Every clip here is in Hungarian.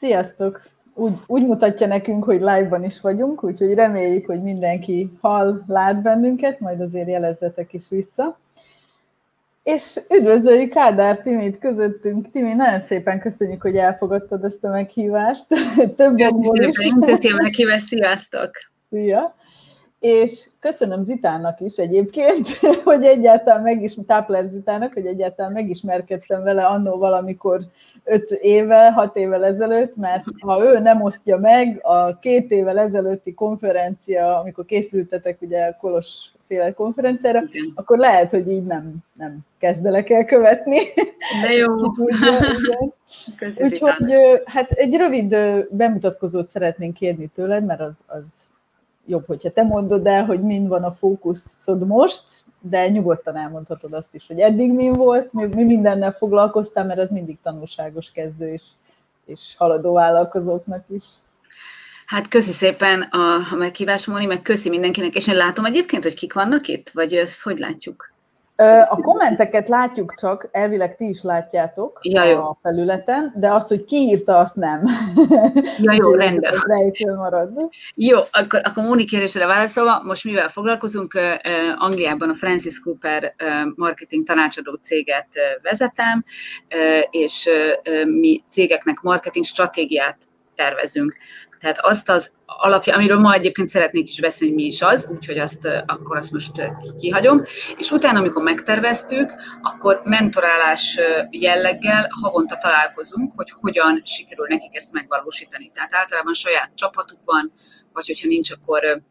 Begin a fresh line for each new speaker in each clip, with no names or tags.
Sziasztok! Úgy, úgy mutatja nekünk, hogy live-ban is vagyunk, úgyhogy reméljük, hogy mindenki hall, lát bennünket, majd azért jelezzetek is vissza. És üdvözöljük Kádár Timit közöttünk. Timi, nagyon szépen köszönjük, hogy elfogadtad ezt a meghívást.
Több Köszönöm, is. Köszönöm a meghívást, sziasztok!
Szia! És köszönöm Zitának is egyébként, hogy egyáltalán megis, Tápler Zitának, hogy egyáltalán megismerkedtem vele annó valamikor öt éve, hat évvel ezelőtt, mert ha ő nem osztja meg a két évvel ezelőtti konferencia, amikor készültetek ugye Kolos féle konferenciára, Igen. akkor lehet, hogy így nem, nem kezdelek el követni.
De jó.
Úgyhogy hát egy rövid bemutatkozót szeretnénk kérni tőled, mert az, az jobb, hogyha te mondod el, hogy mind van a fókuszod most, de nyugodtan elmondhatod azt is, hogy eddig mi volt, mi, mi mindennel foglalkoztál, mert az mindig tanulságos kezdő és, és haladó vállalkozóknak is.
Hát köszi szépen a, meghívást, Móni, meg köszi mindenkinek, és én látom egyébként, hogy kik vannak itt, vagy ezt hogy látjuk?
A kommenteket látjuk csak, elvileg ti is látjátok
ja, jó.
a felületen, de az, hogy ki írta, azt nem.
Ja, jó, rendben.
marad.
Jó, akkor, akkor Móni kérdésre válaszolva, most mivel foglalkozunk? Angliában a Francis Cooper marketing tanácsadó céget vezetem, és mi cégeknek marketing stratégiát tervezünk. Tehát azt az alapja, amiről ma egyébként szeretnék is beszélni, mi is az, úgyhogy azt akkor azt most kihagyom. És utána, amikor megterveztük, akkor mentorálás jelleggel havonta találkozunk, hogy hogyan sikerül nekik ezt megvalósítani. Tehát általában saját csapatuk van, vagy hogyha nincs, akkor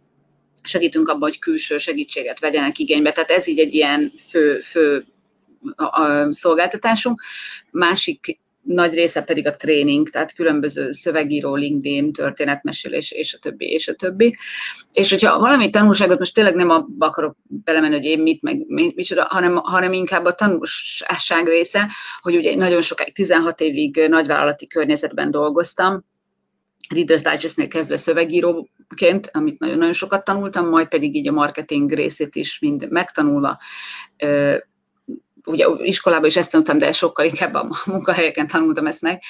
segítünk abban, hogy külső segítséget vegyenek igénybe. Tehát ez így egy ilyen fő, fő szolgáltatásunk. Másik nagy része pedig a tréning, tehát különböző szövegíró, LinkedIn, történetmesélés, és a többi, és a többi. És hogyha valami tanulságot, most tényleg nem abba akarok belemenni, hogy én mit, meg micsoda, hanem, hanem inkább a tanulság része, hogy ugye nagyon sokáig, 16 évig nagyvállalati környezetben dolgoztam, Reader's Digest-nél kezdve szövegíróként, amit nagyon-nagyon sokat tanultam, majd pedig így a marketing részét is mind megtanulva ugye iskolában is ezt tanultam, de sokkal inkább a munkahelyeken tanultam ezt meg,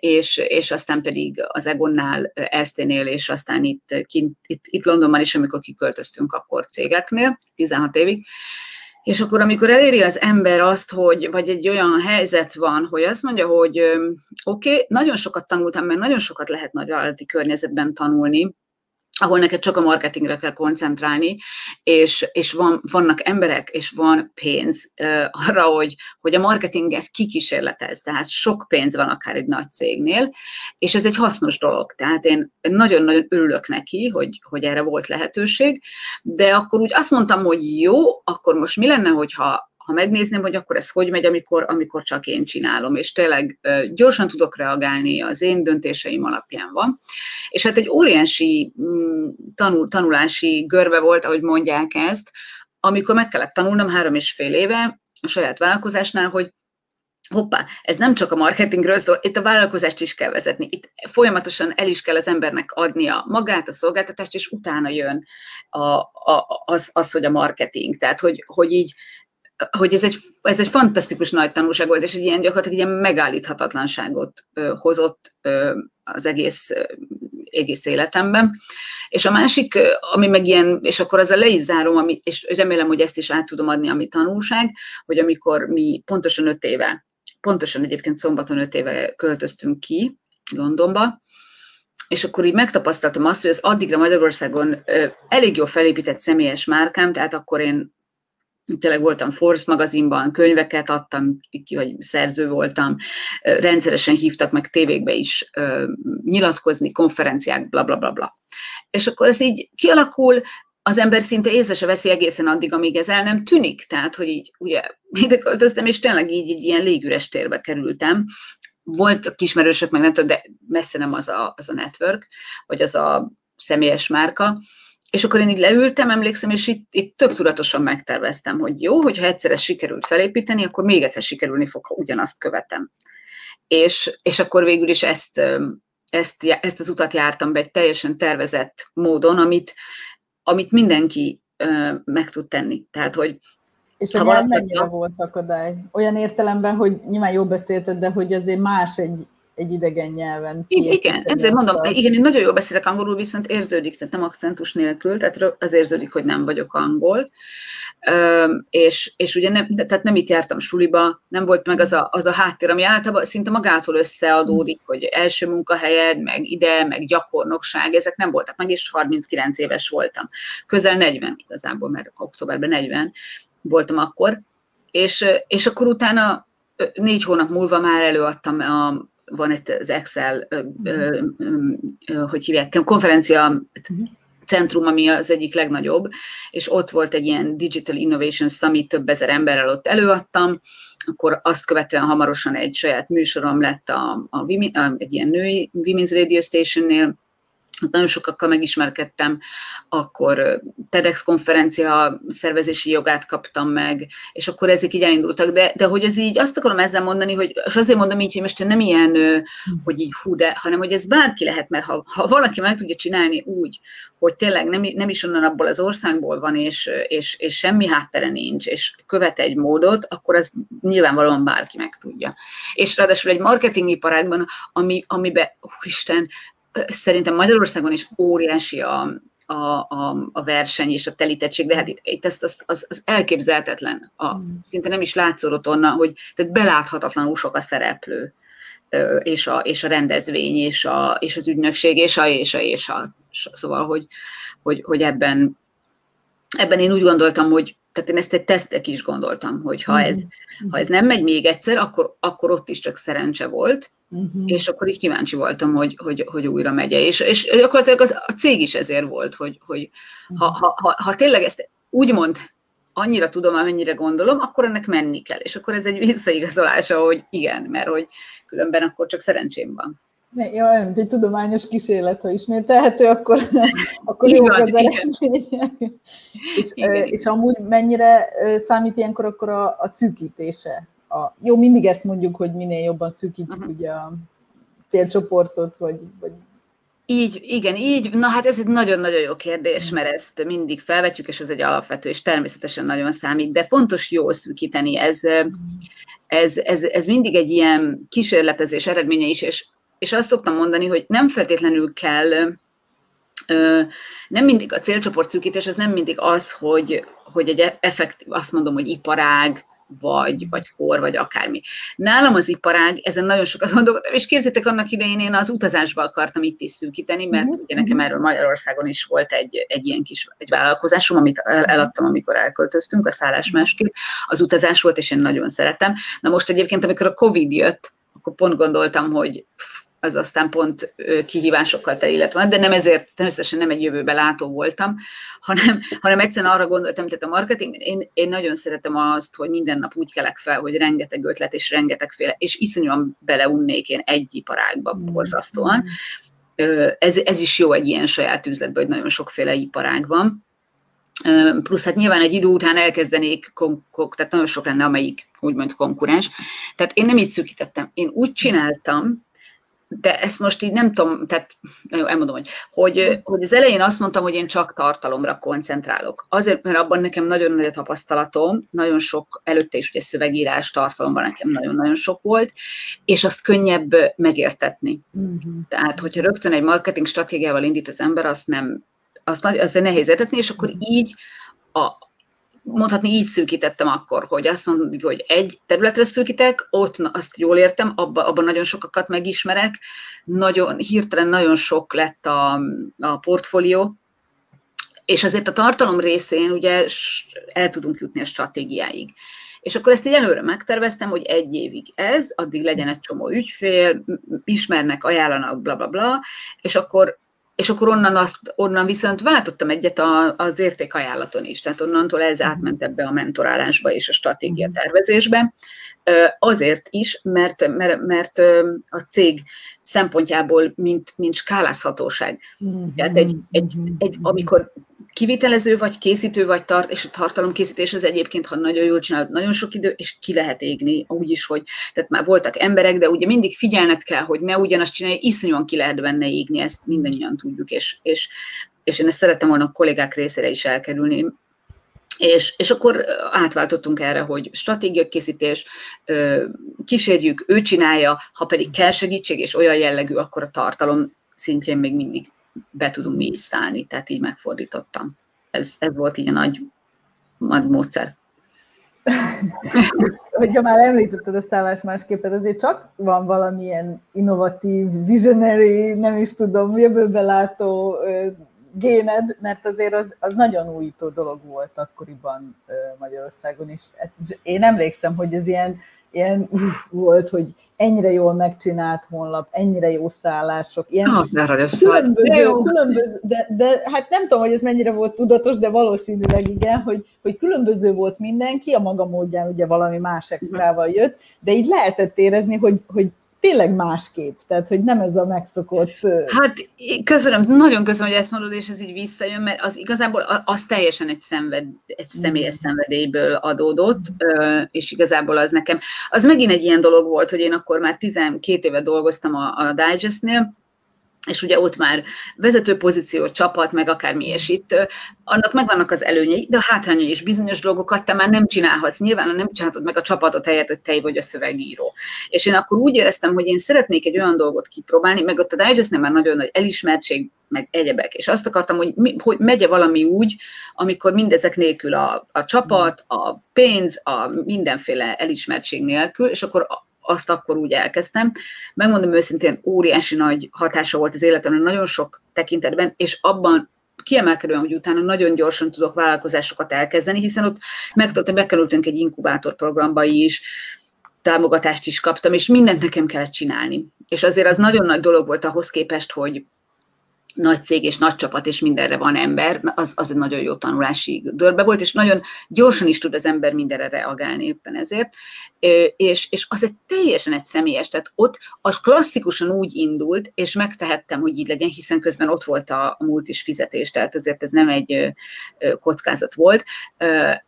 és, és aztán pedig az Egonnál, Ersténél, és aztán itt, kint, itt, itt Londonban is, amikor kiköltöztünk akkor cégeknél, 16 évig, és akkor, amikor eléri az ember azt, hogy, vagy egy olyan helyzet van, hogy azt mondja, hogy oké, okay, nagyon sokat tanultam, mert nagyon sokat lehet nagyvállalati környezetben tanulni, ahol neked csak a marketingre kell koncentrálni, és, és van, vannak emberek, és van pénz uh, arra, hogy, hogy a marketinget kikísérletez, tehát sok pénz van akár egy nagy cégnél, és ez egy hasznos dolog, tehát én nagyon-nagyon örülök neki, hogy, hogy erre volt lehetőség, de akkor úgy azt mondtam, hogy jó, akkor most mi lenne, hogyha ha megnézném, hogy akkor ez hogy megy, amikor, amikor csak én csinálom, és tényleg gyorsan tudok reagálni, az én döntéseim alapján van. És hát egy óriási mm, tanul, tanulási görbe volt, ahogy mondják ezt, amikor meg kellett tanulnom három és fél éve a saját vállalkozásnál, hogy hoppá, ez nem csak a marketingről szól, itt a vállalkozást is kell vezetni, itt folyamatosan el is kell az embernek adnia magát, a szolgáltatást, és utána jön a, a, az, az, hogy a marketing. Tehát, hogy, hogy így hogy ez egy, ez egy fantasztikus nagy tanulság volt, és egy ilyen gyakorlatilag ilyen megállíthatatlanságot ö, hozott ö, az egész, ö, egész életemben. És a másik, ami meg ilyen, és akkor a le is zárom, ami, és remélem, hogy ezt is át tudom adni, ami tanulság, hogy amikor mi pontosan öt éve, pontosan egyébként szombaton öt éve költöztünk ki Londonba, és akkor így megtapasztaltam azt, hogy az addigra Magyarországon elég jó felépített személyes márkám, tehát akkor én tényleg voltam Force magazinban, könyveket adtam, vagy szerző voltam, rendszeresen hívtak meg tévékbe is nyilatkozni, konferenciák, bla bla bla bla. És akkor ez így kialakul, az ember szinte észre se veszi egészen addig, amíg ez el nem tűnik. Tehát, hogy így ugye ide költöztem, és tényleg így egy ilyen légüres térbe kerültem. Volt kismerősök, meg nem tudom, de messze nem az a, az a network, vagy az a személyes márka, és akkor én így leültem, emlékszem, és itt, itt tök tudatosan megterveztem, hogy jó, hogyha egyszer ezt sikerült felépíteni, akkor még egyszer sikerülni fog, ha ugyanazt követem. És, és akkor végül is ezt, ezt, ezt az utat jártam be egy teljesen tervezett módon, amit, amit mindenki meg tud tenni. Tehát, hogy
és a mennyire volt akadály? Olyan értelemben, hogy nyilván jó beszélted, de hogy azért más egy egy idegen nyelven.
Igen, ezért mondom, a... igen, én nagyon jól beszélek angolul, viszont érződik, tehát nem akcentus nélkül, tehát az érződik, hogy nem vagyok angol. és, és ugye nem, tehát nem itt jártam suliba, nem volt meg az a, az a háttér, ami általában szinte magától összeadódik, hogy első munkahelyed, meg ide, meg gyakornokság, ezek nem voltak meg, és 39 éves voltam. Közel 40 igazából, mert októberben 40 voltam akkor, és, és akkor utána négy hónap múlva már előadtam a, van itt az Excel, hogy hívják, konferencia centrum, ami az egyik legnagyobb, és ott volt egy ilyen Digital Innovation Summit, több ezer emberrel ott előadtam, akkor azt követően hamarosan egy saját műsorom lett a, a, a egy ilyen női Women's Radio Station-nél, nagyon sokakkal megismerkedtem, akkor TEDx konferencia szervezési jogát kaptam meg, és akkor ezek így elindultak, de, de hogy ez így, azt akarom ezzel mondani, hogy, és azért mondom így, hogy most nem ilyen, hogy így hú, de, hanem hogy ez bárki lehet, mert ha, ha valaki meg tudja csinálni úgy, hogy tényleg nem, nem is onnan abból az országból van, és, és, és semmi háttere nincs, és követ egy módot, akkor az nyilvánvalóan bárki meg tudja. És ráadásul egy marketingiparágban, ami, amiben, Isten, szerintem Magyarországon is óriási a, a, a, a verseny és a telítettség, de hát itt, itt ezt, az, az, az elképzelhetetlen. A, mm. Szinte nem is látszott onnan, hogy tehát beláthatatlanul sok a szereplő, és a, és a rendezvény, és, a, és az ügynökség, és a, és a, és a, szóval, hogy, hogy, hogy ebben, ebben én úgy gondoltam, hogy tehát én ezt egy tesztek is gondoltam, hogy ha ez, mm. ha ez nem megy még egyszer, akkor, akkor ott is csak szerencse volt, Uh-huh. És akkor így kíváncsi voltam, hogy, hogy, hogy újra megye. És, és gyakorlatilag a cég is ezért volt, hogy, hogy ha, ha, ha, ha tényleg ezt úgymond annyira tudom, amennyire gondolom, akkor ennek menni kell. És akkor ez egy visszaigazolása, hogy igen, mert hogy különben akkor csak szerencsém van.
Olyan, mint egy tudományos kísérlet, ha ismételhető, akkor, akkor jó az eredmények. És, és amúgy mennyire számít ilyenkor akkor a, a szűkítése a, jó, mindig ezt mondjuk, hogy minél jobban szűkítjük uh-huh. ugye a célcsoportot, vagy, vagy
így, igen, így. Na hát ez egy nagyon-nagyon jó kérdés, mert ezt mindig felvetjük, és ez egy alapvető, és természetesen nagyon számít, de fontos jól szűkíteni. Ez, ez, ez, ez mindig egy ilyen kísérletezés eredménye is, és, és azt szoktam mondani, hogy nem feltétlenül kell, nem mindig a célcsoport szűkítés, ez nem mindig az, hogy, hogy egy effektív, azt mondom, hogy iparág, vagy, vagy kor, vagy akármi. Nálam az iparág, ezen nagyon sokat gondolkodtam, és képzétek, annak idején én az utazásba akartam itt is szűkíteni, mert uh-huh. ugye nekem erről Magyarországon is volt egy, egy ilyen kis egy vállalkozásom, amit eladtam, amikor elköltöztünk, a szállás másképp. Az utazás volt, és én nagyon szeretem. Na most egyébként, amikor a Covid jött, akkor pont gondoltam, hogy az aztán pont kihívásokkal teli lett van, de nem ezért, természetesen nem egy jövőbe látó voltam, hanem, hanem egyszerűen arra gondoltam, tehát a marketing, én, én nagyon szeretem azt, hogy minden nap úgy kelek fel, hogy rengeteg ötlet és rengetegféle, és iszonyúan beleunnék én egy iparágba mm. borzasztóan. Ez, ez is jó egy ilyen saját üzletben, hogy nagyon sokféle iparág van. Plusz hát nyilván egy idő után elkezdenék, tehát nagyon sok lenne, amelyik úgymond konkurens. Tehát én nem így szűkítettem. Én úgy csináltam, de ezt most így nem tudom, tehát jó, elmondom, hogy, hogy, hogy az elején azt mondtam, hogy én csak tartalomra koncentrálok. Azért, mert abban nekem nagyon nagy a tapasztalatom, nagyon sok, előtte is ugye szövegírás tartalomban nekem nagyon-nagyon sok volt, és azt könnyebb megértetni. Uh-huh. Tehát, hogyha rögtön egy marketing stratégiával indít az ember, azt nem, azt, azt nehéz értetni, és akkor így a, mondhatni így szűkítettem akkor, hogy azt mondjuk, hogy egy területre szűkítek, ott azt jól értem, abban abba nagyon sokakat megismerek, nagyon, hirtelen nagyon sok lett a, a portfólió, és azért a tartalom részén ugye el tudunk jutni a stratégiáig. És akkor ezt így előre megterveztem, hogy egy évig ez, addig legyen egy csomó ügyfél, ismernek, ajánlanak, bla bla bla, és akkor és akkor onnan, azt, onnan viszont váltottam egyet a, az értékajánlaton is, tehát onnantól ez mhm. átment ebbe a mentorálásba és a stratégia mhm. tervezésbe. Azért is, mert, mert, mert a cég szempontjából, mint, mint skálázhatóság. Mhm. Tehát egy, egy, egy, amikor kivitelező vagy, készítő vagy, tart, és a tartalomkészítés az egyébként, ha nagyon jól csinálod, nagyon sok idő, és ki lehet égni, úgy is, hogy tehát már voltak emberek, de ugye mindig figyelned kell, hogy ne ugyanazt csinálj, iszonyúan ki lehet benne égni, ezt mindannyian tudjuk, és, és, és én ezt szerettem volna a kollégák részére is elkerülni. és, és akkor átváltottunk erre, hogy stratégiakészítés, kísérjük, ő csinálja, ha pedig kell segítség, és olyan jellegű, akkor a tartalom szintjén még mindig be tudunk mi is szállni, tehát így megfordítottam. Ez, ez volt így a nagy, nagy módszer.
és hogyha már említetted a szállás másképet, azért csak van valamilyen innovatív, visionary, nem is tudom, jövőbe látó géned, mert azért az, az nagyon újító dolog volt akkoriban Magyarországon is. Hát én emlékszem, hogy ez ilyen, ilyen uff, volt, hogy ennyire jól megcsinált honlap, ennyire jó szállások, ilyen
ah,
különböző, különböző de, de, hát nem tudom, hogy ez mennyire volt tudatos, de valószínűleg igen, hogy, hogy különböző volt mindenki, a maga módján ugye valami más extrával jött, de így lehetett érezni, hogy, hogy tényleg másképp, tehát hogy nem ez a megszokott...
Hát köszönöm, nagyon köszönöm, hogy ezt mondod, és ez így visszajön, mert az igazából az teljesen egy, szenved, egy személyes szenvedélyből adódott, és igazából az nekem, az megint egy ilyen dolog volt, hogy én akkor már 12 éve dolgoztam a, a Digestnél, és ugye ott már vezető pozíció, csapat, meg akármi, és itt annak megvannak az előnyei, de a hátrányai is bizonyos dolgokat te már nem csinálhatsz. Nyilván nem csinálhatod meg a csapatot helyett, hogy te vagy a szövegíró. És én akkor úgy éreztem, hogy én szeretnék egy olyan dolgot kipróbálni, meg ott a Digestnél már nagyon nagy elismertség, meg egyebek. És azt akartam, hogy, mi, hogy megye valami úgy, amikor mindezek nélkül a, a csapat, a pénz, a mindenféle elismertség nélkül, és akkor azt akkor úgy elkezdtem. Megmondom őszintén, óriási nagy hatása volt az életemre nagyon sok tekintetben, és abban kiemelkedően, hogy utána nagyon gyorsan tudok vállalkozásokat elkezdeni, hiszen ott megtudtam, bekerültünk egy inkubátor programba is, támogatást is kaptam, és mindent nekem kellett csinálni. És azért az nagyon nagy dolog volt ahhoz képest, hogy nagy cég és nagy csapat, és mindenre van ember, az, az egy nagyon jó tanulási dörbe volt, és nagyon gyorsan is tud az ember mindenre reagálni éppen ezért, és, és az egy teljesen egy személyes, tehát ott az klasszikusan úgy indult, és megtehettem, hogy így legyen, hiszen közben ott volt a, a múlt is fizetés, tehát azért ez nem egy kockázat volt.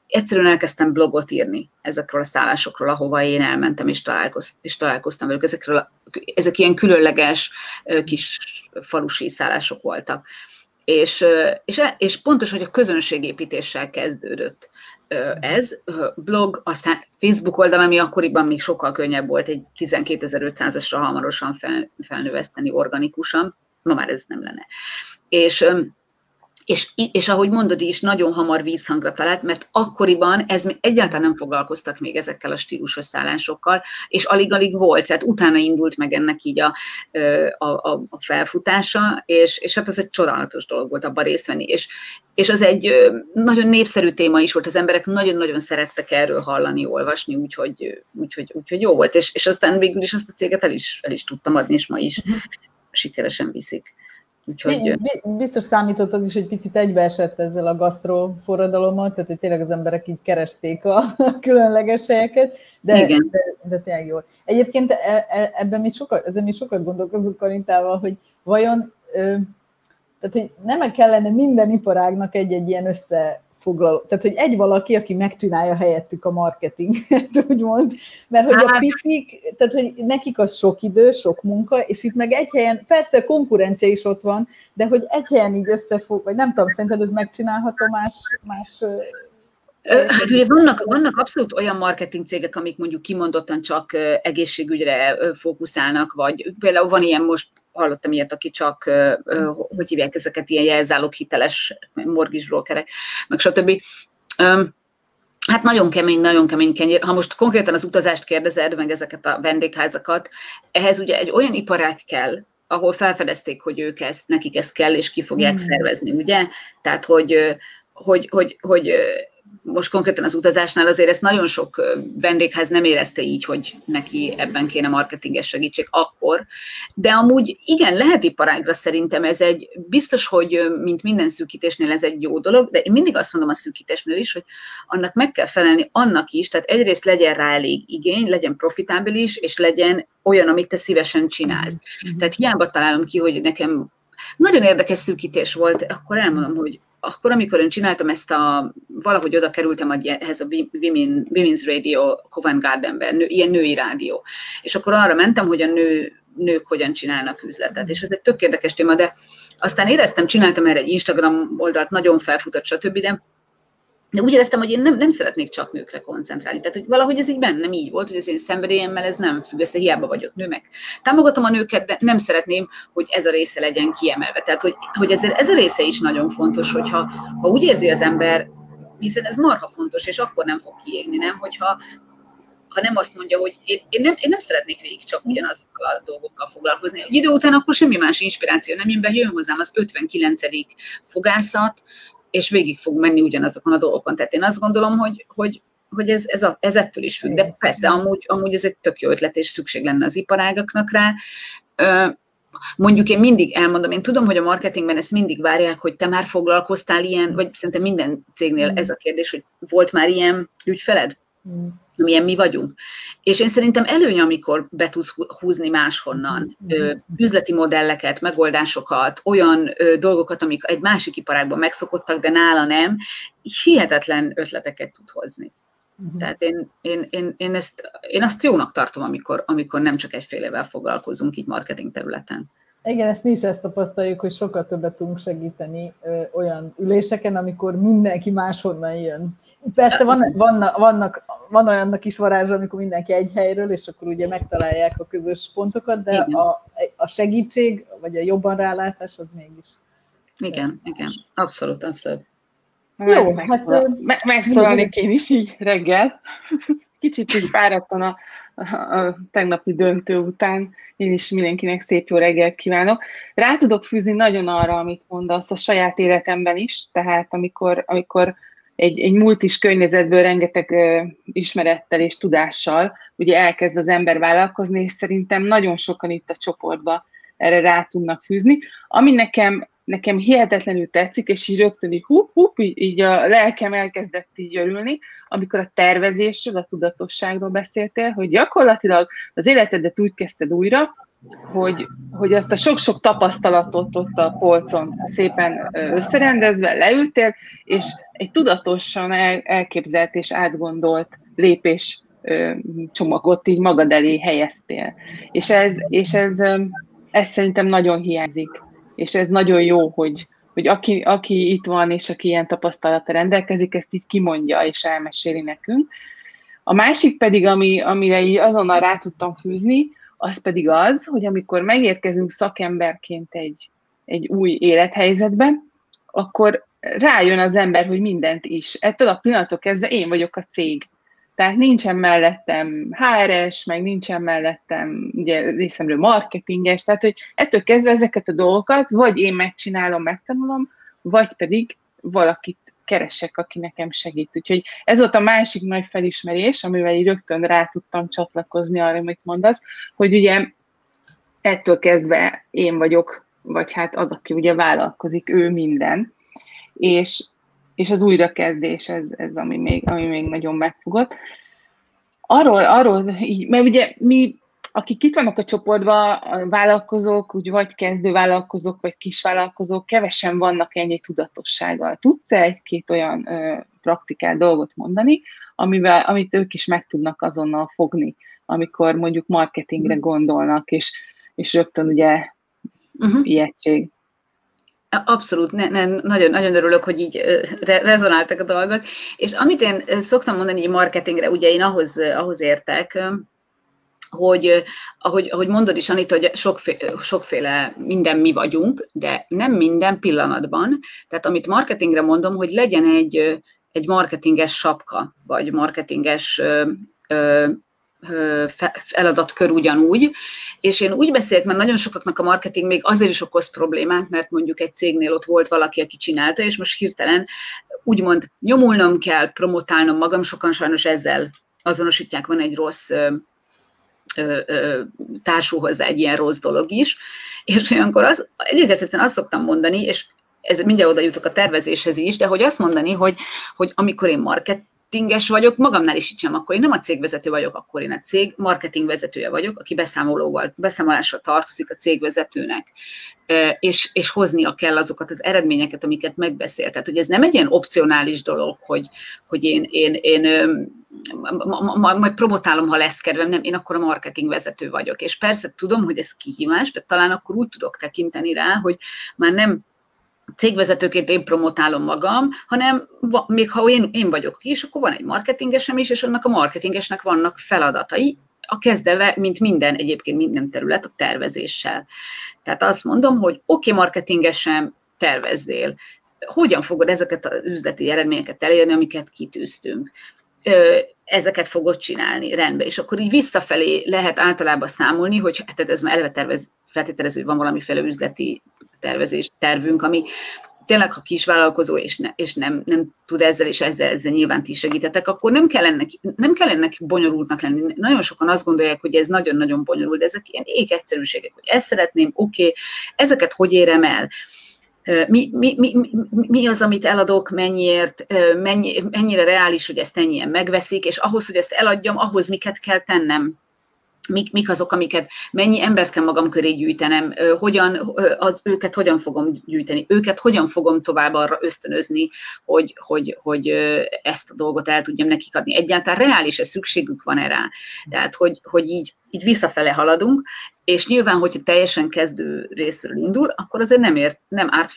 Egyszerűen elkezdtem blogot írni ezekről a szállásokról, ahova én elmentem, és, találkoz, és találkoztam velük. Ezekről ezek ilyen különleges kis falusi szállások voltak. És, és, és pontos, hogy a közönségépítéssel kezdődött ez. Blog, aztán Facebook oldal, ami akkoriban még sokkal könnyebb volt, egy 12.500-asra hamarosan fel, felnöveszteni organikusan, ma már ez nem lenne. És és, és ahogy mondod is, nagyon hamar vízhangra talált, mert akkoriban ez egyáltalán nem foglalkoztak még ezekkel a stílusos szállásokkal, és alig-alig volt, tehát utána indult meg ennek így a, a, a, a felfutása, és, és hát az egy csodálatos dolog volt abban részt venni, és, és az egy nagyon népszerű téma is volt, az emberek nagyon-nagyon szerettek erről hallani, olvasni, úgyhogy, úgyhogy, úgyhogy jó volt, és, és aztán végül is azt a céget el is, el is tudtam adni, és ma is mhm. sikeresen viszik.
Úgyhogy... Biztos számított az is, hogy picit egybeesett ezzel a gasztro forradalommal, tehát hogy tényleg az emberek így keresték a különleges helyeket, de, Igen. de, de tényleg jó. Egyébként e, e, ebben mi sokat, ezen mi sokat gondolkozunk Anitával, hogy vajon tehát, hogy nem kellene minden iparágnak egy-egy ilyen össze foglaló. Tehát, hogy egy valaki, aki megcsinálja helyettük a marketinget, úgymond, mert hogy a hát- picik, tehát, hogy nekik az sok idő, sok munka, és itt meg egy helyen, persze konkurencia is ott van, de hogy egy helyen így összefog, vagy nem tudom, szerinted ez megcsinálható más, más
Hát ugye vannak, vannak abszolút olyan marketing cégek, amik mondjuk kimondottan csak egészségügyre fókuszálnak, vagy például van ilyen most hallottam ilyet, aki csak, hogy hívják ezeket, ilyen jelzálók hiteles mortgage brokerek, meg stb. Hát nagyon kemény, nagyon kemény kenyér. Ha most konkrétan az utazást kérdezed, meg ezeket a vendégházakat, ehhez ugye egy olyan iparág kell, ahol felfedezték, hogy ők ezt, nekik ez kell, és ki fogják mm. szervezni, ugye? Tehát, hogy, hogy, hogy, hogy most konkrétan az utazásnál azért ezt nagyon sok vendégház nem érezte így, hogy neki ebben kéne marketinges segítség akkor, de amúgy igen, lehet iparágra szerintem ez egy, biztos, hogy mint minden szűkítésnél ez egy jó dolog, de én mindig azt mondom a szűkítésnél is, hogy annak meg kell felelni annak is, tehát egyrészt legyen rá elég igény, legyen profitábilis, és legyen olyan, amit te szívesen csinálsz. Mm-hmm. Tehát hiába találom ki, hogy nekem nagyon érdekes szűkítés volt, akkor elmondom, hogy akkor, amikor én csináltam ezt a, valahogy oda kerültem ehhez a Women, Women's Radio Covent Gardenben, nő, ilyen női rádió. És akkor arra mentem, hogy a nő, nők hogyan csinálnak üzletet. És ez egy tök érdekes téma, de aztán éreztem, csináltam erre egy Instagram oldalt, nagyon felfutott, stb., de de úgy éreztem, hogy én nem, nem szeretnék csak nőkre koncentrálni. Tehát, hogy valahogy ez így bennem így volt, hogy az én szenvedélyemmel ez nem függ össze, hiába vagyok nő meg. Támogatom a nőket, de nem szeretném, hogy ez a része legyen kiemelve. Tehát, hogy, hogy ez, ez a része is nagyon fontos, hogyha ha úgy érzi az ember, hiszen ez marha fontos, és akkor nem fog kiégni, nem? Hogyha ha nem azt mondja, hogy én, én, nem, én nem szeretnék végig csak ugyanazokkal a dolgokkal foglalkozni. Egy idő után akkor semmi más inspiráció nem jön be, jön hozzám az 59. fogászat, és végig fog menni ugyanazokon a dolgokon. Tehát én azt gondolom, hogy, hogy, hogy ez, ez, a, ez ettől is függ, de persze amúgy, amúgy ez egy tök jó ötlet, és szükség lenne az iparágaknak rá. Mondjuk én mindig elmondom, én tudom, hogy a marketingben ezt mindig várják, hogy te már foglalkoztál ilyen, vagy szerintem minden cégnél ez a kérdés, hogy volt már ilyen ügyfeled? Mm amilyen mi vagyunk. És én szerintem előny, amikor be tudsz húzni máshonnan ö, üzleti modelleket, megoldásokat, olyan ö, dolgokat, amik egy másik iparágban megszokottak, de nála nem, hihetetlen ötleteket tud hozni. Uh-huh. Tehát én, én, én, én, ezt, én azt jónak tartom, amikor, amikor nem csak egyfélevel foglalkozunk így marketing területen.
Igen, ezt mi is ezt tapasztaljuk, hogy sokkal többet tudunk segíteni ö, olyan üléseken, amikor mindenki máshonnan jön. Persze van, vannak, vannak, van olyannak is varázsa, amikor mindenki egy helyről, és akkor ugye megtalálják a közös pontokat, de a, a segítség, vagy a jobban rálátás az mégis.
Igen, igen, abszolút, abszolút.
Jó, hát... Me- megszólalnék én is így reggel. Kicsit így fáradtan a a tegnapi döntő után. Én is mindenkinek szép jó reggelt kívánok. Rá tudok fűzni nagyon arra, amit mondasz a saját életemben is, tehát amikor, amikor egy, egy multis környezetből rengeteg uh, ismerettel és tudással ugye elkezd az ember vállalkozni, és szerintem nagyon sokan itt a csoportba erre rá tudnak fűzni. Ami nekem nekem hihetetlenül tetszik, és így rögtön így hup, hup, így, így a lelkem elkezdett így örülni, amikor a tervezésről, a tudatosságról beszéltél, hogy gyakorlatilag az életedet úgy kezdted újra, hogy, hogy azt a sok-sok tapasztalatot ott a polcon szépen összerendezve leültél, és egy tudatosan el, elképzelt és átgondolt lépés csomagot így magad elé helyeztél. És ez, és ez, ez szerintem nagyon hiányzik és ez nagyon jó, hogy, hogy aki, aki itt van, és aki ilyen tapasztalata rendelkezik, ezt így kimondja, és elmeséli nekünk. A másik pedig, ami, amire így azonnal rá tudtam fűzni, az pedig az, hogy amikor megérkezünk szakemberként egy, egy új élethelyzetbe, akkor rájön az ember, hogy mindent is. Ettől a pillanatok kezdve én vagyok a cég. Tehát nincsen mellettem HRS, meg nincsen mellettem ugye részemről marketinges, tehát hogy ettől kezdve ezeket a dolgokat vagy én megcsinálom, megtanulom, vagy pedig valakit keresek, aki nekem segít. Úgyhogy ez volt a másik nagy felismerés, amivel így rögtön rá tudtam csatlakozni arra, amit mondasz, hogy ugye ettől kezdve én vagyok, vagy hát az, aki ugye vállalkozik, ő minden. És és az újrakezdés, ez, ez ami, még, ami még nagyon megfogott. Arról, arról így, mert ugye mi, akik itt vannak a csoportban, a vállalkozók, úgy vagy kezdő vállalkozók, vagy kisvállalkozók, kevesen vannak ennyi tudatossággal. Tudsz -e egy-két olyan ö, praktikát dolgot mondani, amivel, amit ők is meg tudnak azonnal fogni, amikor mondjuk marketingre gondolnak, és, és rögtön ugye uh-huh. ijegység.
Abszolút, ne, ne, nagyon, nagyon örülök, hogy így re, rezonáltak a dolgok. És amit én szoktam mondani így marketingre, ugye én ahhoz, ahhoz értek, hogy ahogy, ahogy mondod is, Anita, hogy sokféle, sokféle minden mi vagyunk, de nem minden pillanatban. Tehát amit marketingre mondom, hogy legyen egy, egy marketinges sapka, vagy marketinges feladatkör ugyanúgy, és én úgy beszélek, mert nagyon sokaknak a marketing még azért is okoz problémát, mert mondjuk egy cégnél ott volt valaki, aki csinálta, és most hirtelen úgymond nyomulnom kell, promotálnom magam, sokan sajnos ezzel azonosítják, van egy rossz társul hozzá egy ilyen rossz dolog is, és olyankor az, egész egyszerűen azt szoktam mondani, és ez mindjárt oda jutok a tervezéshez is, de hogy azt mondani, hogy, hogy amikor én market, marketinges vagyok, magamnál is sem, akkor én nem a cégvezető vagyok, akkor én a cég marketingvezetője vagyok, aki beszámolóval, beszámolással tartozik a cégvezetőnek, és, és hoznia kell azokat az eredményeket, amiket megbeszélt. Tehát, hogy ez nem egy ilyen opcionális dolog, hogy, hogy én, én, én majd promotálom, ha lesz kedvem, nem, én akkor a marketing vezető vagyok. És persze tudom, hogy ez kihívás, de talán akkor úgy tudok tekinteni rá, hogy már nem cégvezetőként én promotálom magam, hanem még ha én, én vagyok is, akkor van egy marketingesem is, és annak a marketingesnek vannak feladatai, a kezdeve, mint minden egyébként minden terület, a tervezéssel. Tehát azt mondom, hogy oké, okay, marketingesem, tervezzél. Hogyan fogod ezeket az üzleti eredményeket elérni, amiket kitűztünk? Ezeket fogod csinálni, rendben. És akkor így visszafelé lehet általában számolni, hogy tehát ez már eleve tervez, feltételező, hogy van valamiféle üzleti tervezés, tervünk, ami tényleg, ha kisvállalkozó, és, ne, és nem, nem tud ezzel, és ezzel, ezzel nyilván ti segítetek, akkor nem kell, ennek, nem kell ennek bonyolultnak lenni. Nagyon sokan azt gondolják, hogy ez nagyon-nagyon bonyolult, de ezek ilyen ég egyszerűségek, hogy ezt szeretném, oké, okay, ezeket hogy érem el? Mi, mi, mi, mi az, amit eladok, mennyiért, mennyi, mennyire reális, hogy ezt ennyien megveszik, és ahhoz, hogy ezt eladjam, ahhoz miket kell tennem mik, mik azok, amiket, mennyi embert kell magam köré gyűjtenem, hogyan, az, őket hogyan fogom gyűjteni, őket hogyan fogom tovább arra ösztönözni, hogy, hogy, hogy ezt a dolgot el tudjam nekik adni. Egyáltalán reális-e szükségük van erre? Tehát, hogy, hogy így, így visszafele haladunk, és nyilván, hogyha teljesen kezdő részről indul, akkor azért nem, ért, nem árt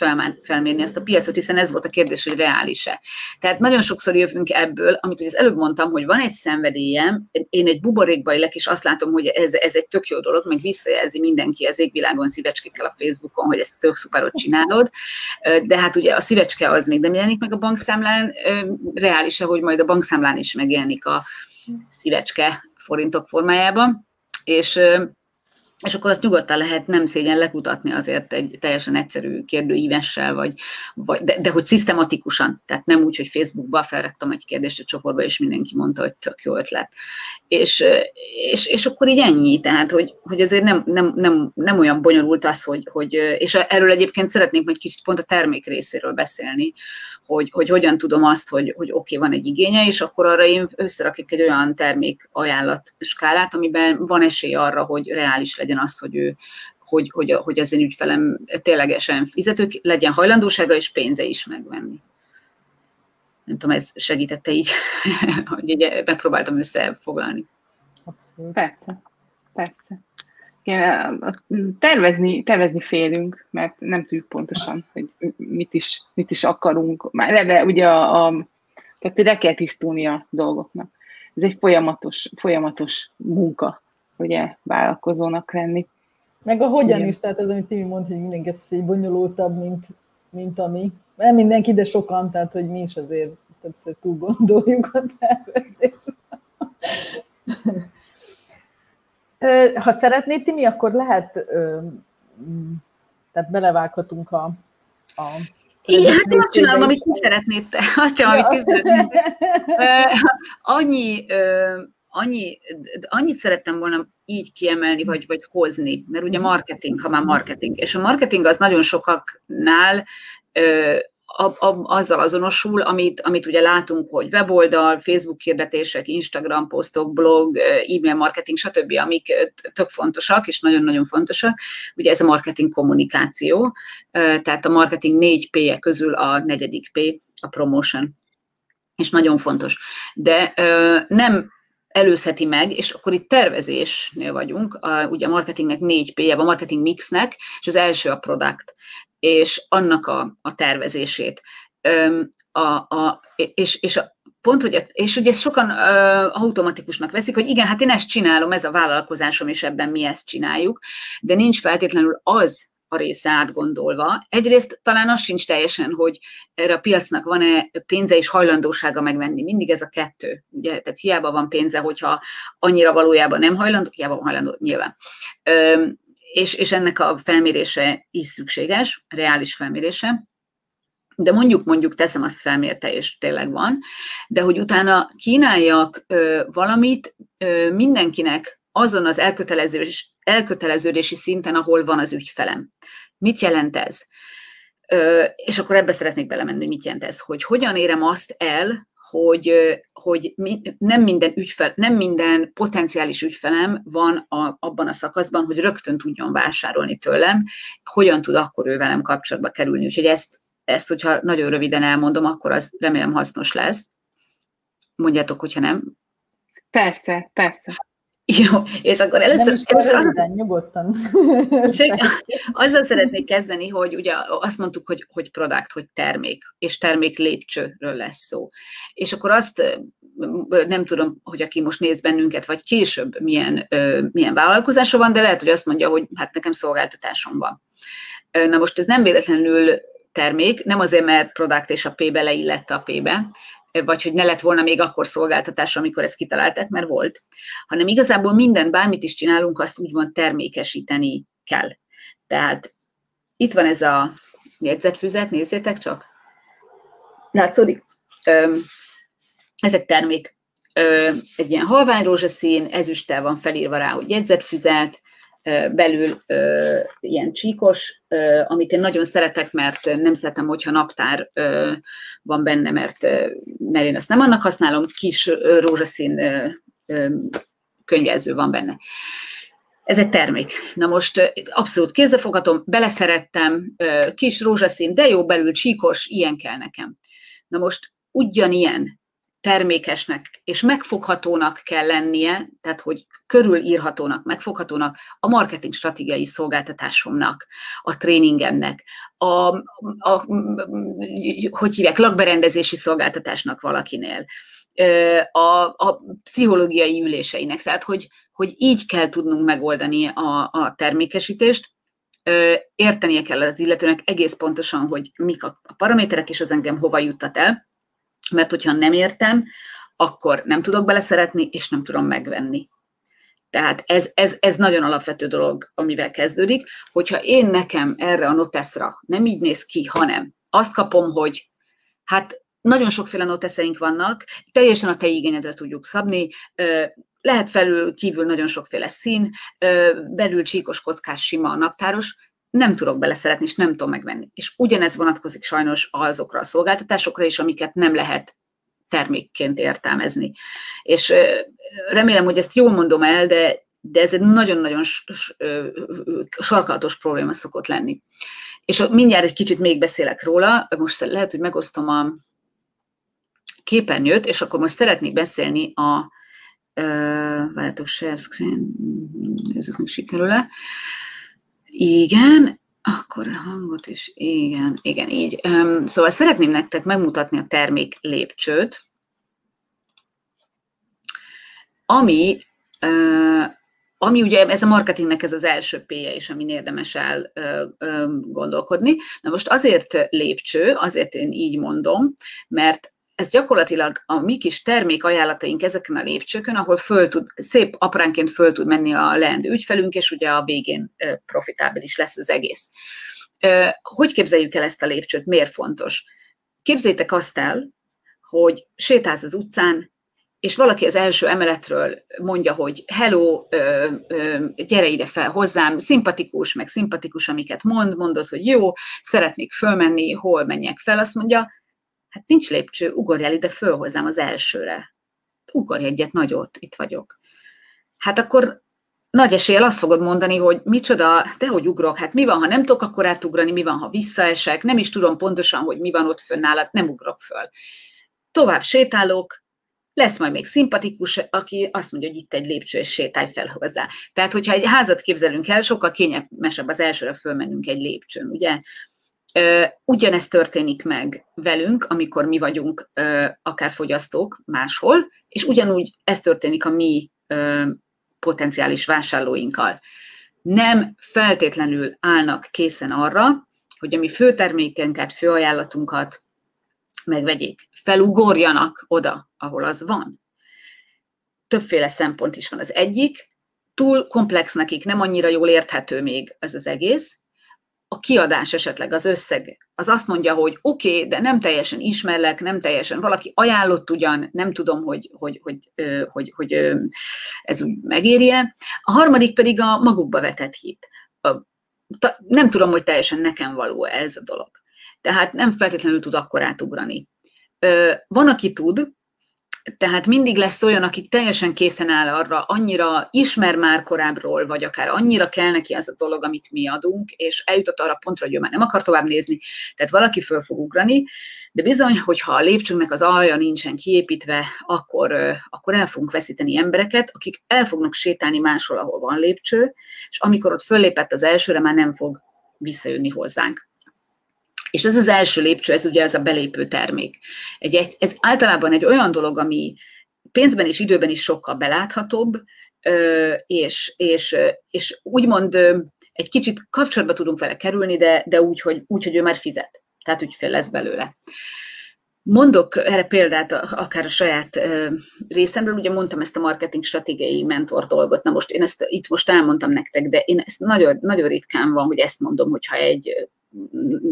felmérni ezt a piacot, hiszen ez volt a kérdés, hogy reális-e. Tehát nagyon sokszor jövünk ebből, amit ugye az előbb mondtam, hogy van egy szenvedélyem, én egy buborékba élek, és azt látom, hogy ez, ez egy tök jó dolog, meg visszajelzi mindenki az égvilágon szívecskékkel a Facebookon, hogy ezt tök szuperot csinálod, de hát ugye a szívecske az még nem jelenik meg a bankszámlán, reális-e, hogy majd a bankszámlán is megjelenik a szívecske forintok formájában, és és akkor azt nyugodtan lehet nem szégyen lekutatni azért egy teljesen egyszerű kérdőívessel, vagy, vagy de, de hogy szisztematikusan, tehát nem úgy, hogy Facebookba felraktam egy kérdést a csoportba, és mindenki mondta, hogy tök jó ötlet. És, és, és akkor így ennyi, tehát hogy, hogy azért nem, nem, nem, nem olyan bonyolult az, hogy, hogy, és erről egyébként szeretnék majd kicsit pont a termék részéről beszélni, hogy, hogy hogyan tudom azt, hogy, hogy oké, okay, van egy igénye, és akkor arra én összerakjuk egy olyan termék ajánlat skálát, amiben van esély arra, hogy reális legyen az, hogy ő hogy, hogy, hogy az én ügyfelem ténylegesen fizető, legyen hajlandósága és pénze is megvenni. Nem tudom, ez segítette így, hogy így megpróbáltam összefoglalni.
Persze, persze tervezni, tervezni félünk, mert nem tudjuk pontosan, hogy mit is, mit is akarunk. Már eleve ugye a, a tehát le kell tisztulni a dolgoknak. Ez egy folyamatos, folyamatos munka, ugye, vállalkozónak lenni.
Meg a hogyan Igen. is, tehát ez, amit Timi mondta, hogy mindenki ez bonyolultabb, mint, mint ami. Nem mindenki, de sokan, tehát hogy mi is azért többször túl gondoljuk a tervezést. Ha szeretnéd, Timi, akkor lehet, tehát belevághatunk a, a
igen, hát én azt csinálom, amit ti szeretnéd te. Azt csinálom, amit ti szeretnéd. Annyi, annyi, annyit szerettem volna így kiemelni, vagy, vagy hozni, mert ugye marketing, ha már marketing, és a marketing az nagyon sokaknál a, a, azzal azonosul, amit, amit ugye látunk, hogy weboldal, Facebook hirdetések, Instagram posztok, blog, e-mail marketing, stb., amik tök fontosak, és nagyon-nagyon fontosak. Ugye ez a marketing kommunikáció, tehát a marketing négy P-je közül a negyedik P, a promotion. És nagyon fontos. De nem előzheti meg, és akkor itt tervezésnél vagyunk, a, ugye a marketingnek négy P-je, a marketing mixnek, és az első a product és annak a, a tervezését. A, a, és, és a, pont, hogy, és ugye sokan uh, automatikusnak veszik, hogy igen, hát én ezt csinálom, ez a vállalkozásom, és ebben mi ezt csináljuk, de nincs feltétlenül az a része átgondolva. Egyrészt talán az sincs teljesen, hogy erre a piacnak van-e pénze és hajlandósága megvenni. Mindig ez a kettő. Ugye? Tehát hiába van pénze, hogyha annyira valójában nem hajlandó, hiába van hajlandó, nyilván és, és ennek a felmérése is szükséges, reális felmérése, de mondjuk, mondjuk teszem azt felmérte, és tényleg van, de hogy utána kínáljak ö, valamit ö, mindenkinek azon az elköteleződés, elköteleződési szinten, ahol van az ügyfelem. Mit jelent ez? Ö, és akkor ebbe szeretnék belemenni, mit jelent ez, hogy hogyan érem azt el, hogy, hogy nem minden ügyfel, nem minden potenciális ügyfelem van a, abban a szakaszban, hogy rögtön tudjon vásárolni tőlem, hogyan tud akkor ő velem kapcsolatba kerülni. Úgyhogy ezt, ezt hogyha nagyon röviden elmondom, akkor az remélem hasznos lesz. Mondjátok, hogyha nem.
Persze, persze.
Jó, és akkor először... Nem is
először röviden, nyugodtan.
azzal szeretnék kezdeni, hogy ugye azt mondtuk, hogy, hogy product, hogy termék, és termék lépcsőről lesz szó. És akkor azt nem tudom, hogy aki most néz bennünket, vagy később milyen, milyen vállalkozása van, de lehet, hogy azt mondja, hogy hát nekem szolgáltatásom van. Na most ez nem véletlenül termék, nem azért, mert product és a P-be leillette a P-be, vagy hogy ne lett volna még akkor szolgáltatás, amikor ezt kitalálták, mert volt, hanem igazából mindent, bármit is csinálunk, azt úgymond termékesíteni kell. Tehát itt van ez a jegyzetfüzet, nézzétek csak. Látszódik? Ezek termék. Egy ilyen halvány rózsaszín, ezüsttel van felírva rá, hogy jegyzetfüzet, belül ilyen csíkos, amit én nagyon szeretek, mert nem szeretem, hogyha naptár van benne, mert, mert én azt nem annak használom, kis rózsaszín könyvelző van benne. Ez egy termék. Na most abszolút kézzelfoghatom, beleszerettem, kis rózsaszín, de jó belül, csíkos, ilyen kell nekem. Na most ugyanilyen termékesnek és megfoghatónak kell lennie, tehát hogy körülírhatónak, megfoghatónak a marketing stratégiai szolgáltatásomnak, a tréningemnek, a, a, hogy hívják, lakberendezési szolgáltatásnak valakinél, a, a pszichológiai üléseinek, tehát hogy, hogy így kell tudnunk megoldani a, a termékesítést, értenie kell az illetőnek egész pontosan, hogy mik a paraméterek, és az engem hova juttat el, mert hogyha nem értem, akkor nem tudok beleszeretni, és nem tudom megvenni. Tehát ez, ez, ez nagyon alapvető dolog, amivel kezdődik, hogyha én nekem erre a noteszra nem így néz ki, hanem azt kapom, hogy hát nagyon sokféle noteszeink vannak, teljesen a te igényedre tudjuk szabni, lehet felül kívül nagyon sokféle szín, belül csíkos, kockás, sima, naptáros, nem tudok beleszeretni, és nem tudom megvenni. És ugyanez vonatkozik sajnos azokra a szolgáltatásokra is, amiket nem lehet termékként értelmezni. És remélem, hogy ezt jól mondom el, de, de ez egy nagyon-nagyon sarkalatos probléma szokott lenni. És mindjárt egy kicsit még beszélek róla, most lehet, hogy megosztom a képernyőt, és akkor most szeretnék beszélni a várjátok, share screen, nézzük, hogy sikerül-e. Igen, akkor a hangot is, igen, igen, így. Szóval szeretném nektek megmutatni a termék lépcsőt, ami, ami ugye ez a marketingnek ez az első péje is, amin érdemes el gondolkodni. Na most azért lépcső, azért én így mondom, mert ez gyakorlatilag a mi kis termékajánlataink ezeken a lépcsőkön, ahol föl tud, szép apránként föl tud menni a leendő ügyfelünk, és ugye a végén profitábilis lesz az egész. Hogy képzeljük el ezt a lépcsőt? Miért fontos? Képzétek azt el, hogy sétálsz az utcán, és valaki az első emeletről mondja, hogy hello, gyere ide fel hozzám, szimpatikus, meg szimpatikus, amiket mond, mondod, hogy jó, szeretnék fölmenni, hol menjek fel, azt mondja, Hát nincs lépcső, ugorjál ide föl hozzám az elsőre. Ugorj egyet nagyot, itt vagyok. Hát akkor nagy eséllyel azt fogod mondani, hogy micsoda, de hogy ugrok, hát mi van, ha nem tudok akkor átugrani, mi van, ha visszaesek, nem is tudom pontosan, hogy mi van ott fönnállad, nem ugrok föl. Tovább sétálok, lesz majd még szimpatikus, aki azt mondja, hogy itt egy lépcső, és sétálj fel hozzá. Tehát, hogyha egy házat képzelünk el, sokkal kényelmesebb az elsőre fölmennünk egy lépcsőn, ugye? Ugyanezt történik meg velünk, amikor mi vagyunk akár fogyasztók máshol, és ugyanúgy ez történik a mi potenciális vásárlóinkkal. Nem feltétlenül állnak készen arra, hogy a mi főtermékenket, főajánlatunkat megvegyék. Felugorjanak oda, ahol az van. Többféle szempont is van. Az egyik, túl komplex nekik, nem annyira jól érthető még ez az egész, a kiadás esetleg, az összeg, az azt mondja, hogy oké, okay, de nem teljesen ismerlek, nem teljesen, valaki ajánlott ugyan, nem tudom, hogy, hogy, hogy, hogy, hogy, hogy ez megérje. A harmadik pedig a magukba vetett hit. Nem tudom, hogy teljesen nekem való ez a dolog. Tehát nem feltétlenül tud akkor átugrani. Van, aki tud, tehát mindig lesz olyan, aki teljesen készen áll arra, annyira ismer már korábbról, vagy akár annyira kell neki az a dolog, amit mi adunk, és eljutott arra pontra, hogy ő már nem akar tovább nézni, tehát valaki föl fog ugrani, de bizony, hogyha a lépcsőnek az alja nincsen kiépítve, akkor, akkor el fogunk veszíteni embereket, akik el fognak sétálni máshol, ahol van lépcső, és amikor ott föllépett az elsőre, már nem fog visszajönni hozzánk. És ez az első lépcső, ez ugye ez a belépő termék. Egy, ez általában egy olyan dolog, ami pénzben és időben is sokkal beláthatóbb, és, és, és úgymond egy kicsit kapcsolatba tudunk vele kerülni, de, de úgy, hogy, úgy, hogy ő már fizet. Tehát ügyfél lesz belőle. Mondok erre példát akár a saját részemről, ugye mondtam ezt a marketing stratégiai mentor dolgot, na most én ezt itt most elmondtam nektek, de én ezt nagyon, nagyon ritkán van, hogy ezt mondom, hogyha egy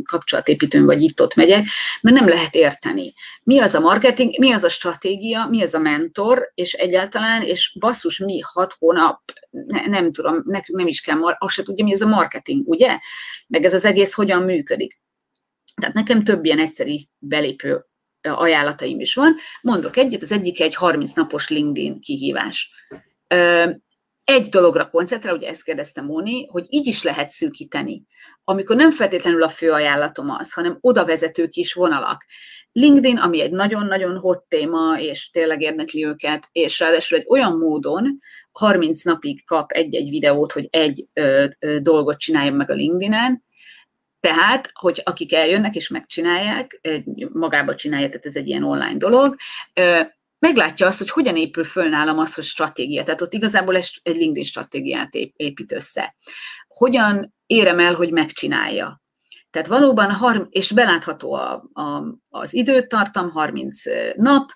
kapcsolatépítőn vagy itt-ott megyek, mert nem lehet érteni. Mi az a marketing, mi az a stratégia, mi az a mentor, és egyáltalán, és basszus, mi hat hónap, ne, nem tudom, nekünk nem is kell, azt se tudja, mi ez a marketing, ugye? Meg ez az egész hogyan működik. Tehát nekem több ilyen egyszeri belépő ajánlataim is van. Mondok egyet, az egyik egy 30 napos LinkedIn kihívás egy dologra koncentrál, ugye ezt kérdezte Móni, hogy így is lehet szűkíteni. Amikor nem feltétlenül a fő ajánlatom az, hanem oda vezető kis vonalak. LinkedIn, ami egy nagyon-nagyon hot téma, és tényleg érdekli őket, és ráadásul egy olyan módon 30 napig kap egy-egy videót, hogy egy ö, ö, dolgot csináljon meg a LinkedIn-en, tehát, hogy akik eljönnek és megcsinálják, magába csinálják, tehát ez egy ilyen online dolog, meglátja azt, hogy hogyan épül föl nálam az, hogy stratégia. Tehát ott igazából egy LinkedIn stratégiát épít össze. Hogyan érem el, hogy megcsinálja. Tehát valóban, és belátható a, a, az időtartam, 30 nap,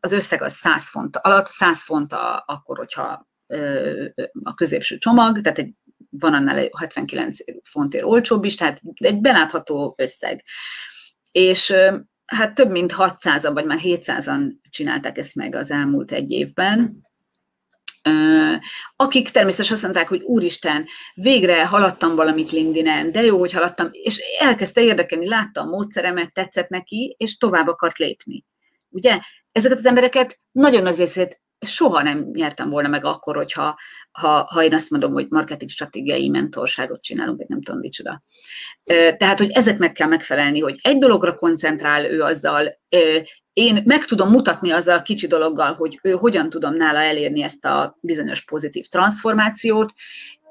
az összeg az 100 font alatt, 100 font a, akkor, hogyha a középső csomag, tehát egy, van annál 79 fontért olcsóbb is, tehát egy belátható összeg. És hát több mint 600-an, vagy már 700-an csinálták ezt meg az elmúlt egy évben, akik természetesen azt mondták, hogy úristen, végre haladtam valamit LinkedIn-en, de jó, hogy haladtam, és elkezdte érdekelni, látta a módszeremet, tetszett neki, és tovább akart lépni. Ugye? Ezeket az embereket nagyon nagy részét soha nem nyertem volna meg akkor, hogyha ha, ha én azt mondom, hogy marketing stratégiai mentorságot csinálunk, vagy nem tudom micsoda. Tehát, hogy ezeknek kell megfelelni, hogy egy dologra koncentrál ő azzal, én meg tudom mutatni azzal a kicsi dologgal, hogy ő hogyan tudom nála elérni ezt a bizonyos pozitív transformációt,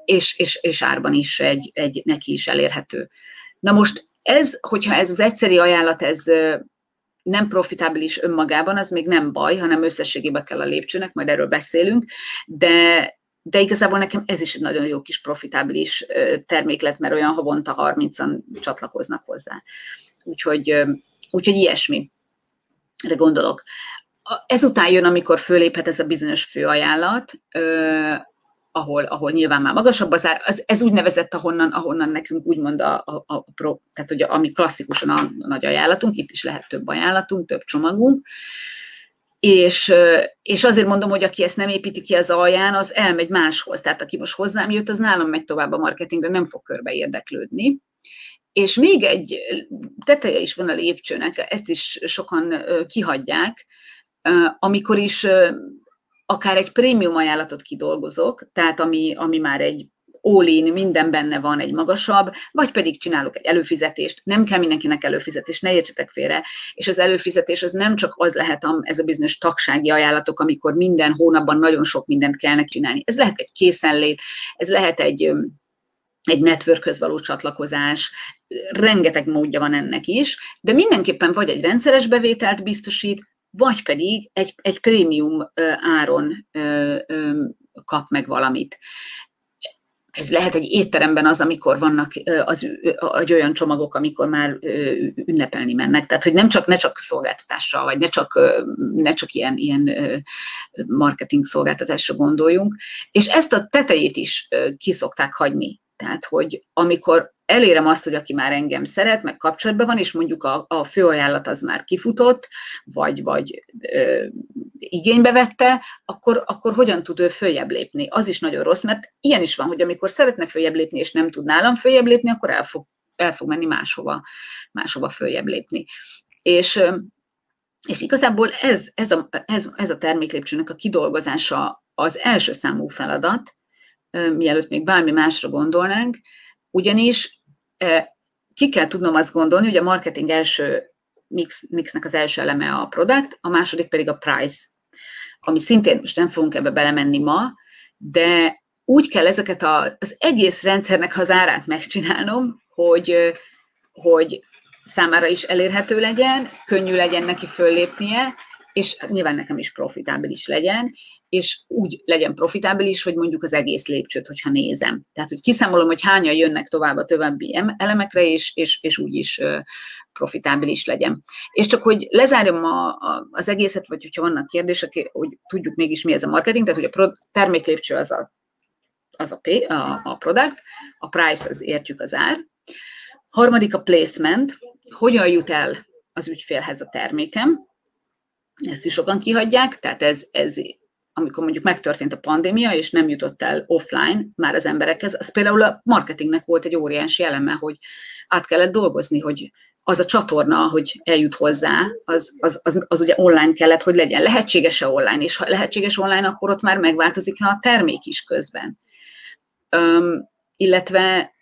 és, és, és árban is egy, egy neki is elérhető. Na most ez, hogyha ez az egyszeri ajánlat, ez nem profitábilis önmagában, az még nem baj, hanem összességében kell a lépcsőnek, majd erről beszélünk, de, de igazából nekem ez is egy nagyon jó kis profitábilis termék lett, mert olyan havonta 30-an csatlakoznak hozzá. Úgyhogy, úgyhogy ilyesmi. Erre gondolok. Ezután jön, amikor föléphet ez a bizonyos főajánlat, ahol, ahol nyilván már magasabb az ár, az, ez úgynevezett, ahonnan, ahonnan nekünk úgymond a, a, a pro, tehát ugye, ami klasszikusan a, a nagy ajánlatunk, itt is lehet több ajánlatunk, több csomagunk, és, és azért mondom, hogy aki ezt nem építi ki az alján, az elmegy máshoz. Tehát aki most hozzám jött, az nálam megy tovább a marketingre, nem fog körbe érdeklődni. És még egy teteje is van a lépcsőnek, ezt is sokan kihagyják, amikor is akár egy prémium ajánlatot kidolgozok, tehát ami, ami már egy all minden benne van egy magasabb, vagy pedig csinálok egy előfizetést, nem kell mindenkinek előfizetés, ne értsetek félre, és az előfizetés az nem csak az lehet ez a bizonyos tagsági ajánlatok, amikor minden hónapban nagyon sok mindent kellene csinálni. Ez lehet egy készenlét, ez lehet egy egy networkhöz való csatlakozás, rengeteg módja van ennek is, de mindenképpen vagy egy rendszeres bevételt biztosít, vagy pedig egy, egy prémium áron kap meg valamit. Ez lehet egy étteremben az, amikor vannak az, az olyan csomagok, amikor már ünnepelni mennek. Tehát, hogy nem csak, ne csak szolgáltatással, vagy ne csak, ne csak ilyen, ilyen marketing szolgáltatásra gondoljunk. És ezt a tetejét is kiszokták hagyni. Tehát, hogy amikor elérem azt, hogy aki már engem szeret, meg kapcsolatban van, és mondjuk a, a főajánlat az már kifutott, vagy, vagy ö, igénybe vette, akkor, akkor hogyan tud ő följebb lépni? Az is nagyon rossz, mert ilyen is van, hogy amikor szeretne följebb lépni, és nem tud nálam följebb lépni, akkor el fog, el fog menni máshova, máshova följebb lépni. És És igazából ez, ez, a, ez, ez a terméklépcsőnek a kidolgozása az első számú feladat, mielőtt még bármi másra gondolnánk, ugyanis ki kell tudnom azt gondolni, hogy a marketing első mix, mixnek az első eleme a product, a második pedig a price, ami szintén most nem fogunk ebbe belemenni ma, de úgy kell ezeket a, az egész rendszernek az árát megcsinálnom, hogy, hogy számára is elérhető legyen, könnyű legyen neki föllépnie, és nyilván nekem is profitábilis legyen, és úgy legyen profitábilis, hogy mondjuk az egész lépcsőt, hogyha nézem. Tehát, hogy kiszámolom, hogy hányan jönnek tovább a további elemekre, és, és, és úgy is profitábilis legyen. És csak, hogy lezárjam a, a, az egészet, vagy hogyha vannak kérdések, hogy tudjuk mégis mi ez a marketing, tehát, hogy a terméklépcső az a, az a, P, a, a product, a price az értjük az ár. Harmadik a placement, hogyan jut el az ügyfélhez a termékem, ezt is sokan kihagyják, tehát ez, ez amikor mondjuk megtörtént a pandémia, és nem jutott el offline már az emberekhez, az például a marketingnek volt egy óriási eleme, hogy át kellett dolgozni, hogy az a csatorna, hogy eljut hozzá, az, az, az, az ugye online kellett, hogy legyen. Lehetséges-e online, és ha lehetséges online, akkor ott már megváltozik a termék is közben. Um, illetve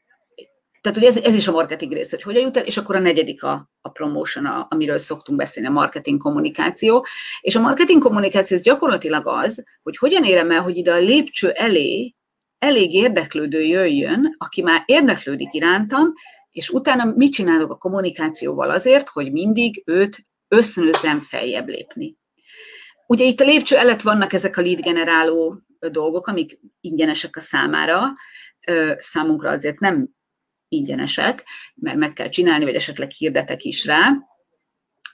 tehát hogy ez, ez is a marketing rész, hogy hogyan jut el, és akkor a negyedik a, a promotion, a, amiről szoktunk beszélni, a marketing kommunikáció. És a marketing kommunikáció az gyakorlatilag az, hogy hogyan érem el, hogy ide a lépcső elé elég érdeklődő jöjjön, aki már érdeklődik irántam, és utána mit csinálok a kommunikációval azért, hogy mindig őt ösztönözzem feljebb lépni. Ugye itt a lépcső előtt vannak ezek a lead generáló dolgok, amik ingyenesek a számára, számunkra azért nem ingyenesek, mert meg kell csinálni, vagy esetleg hirdetek is rá,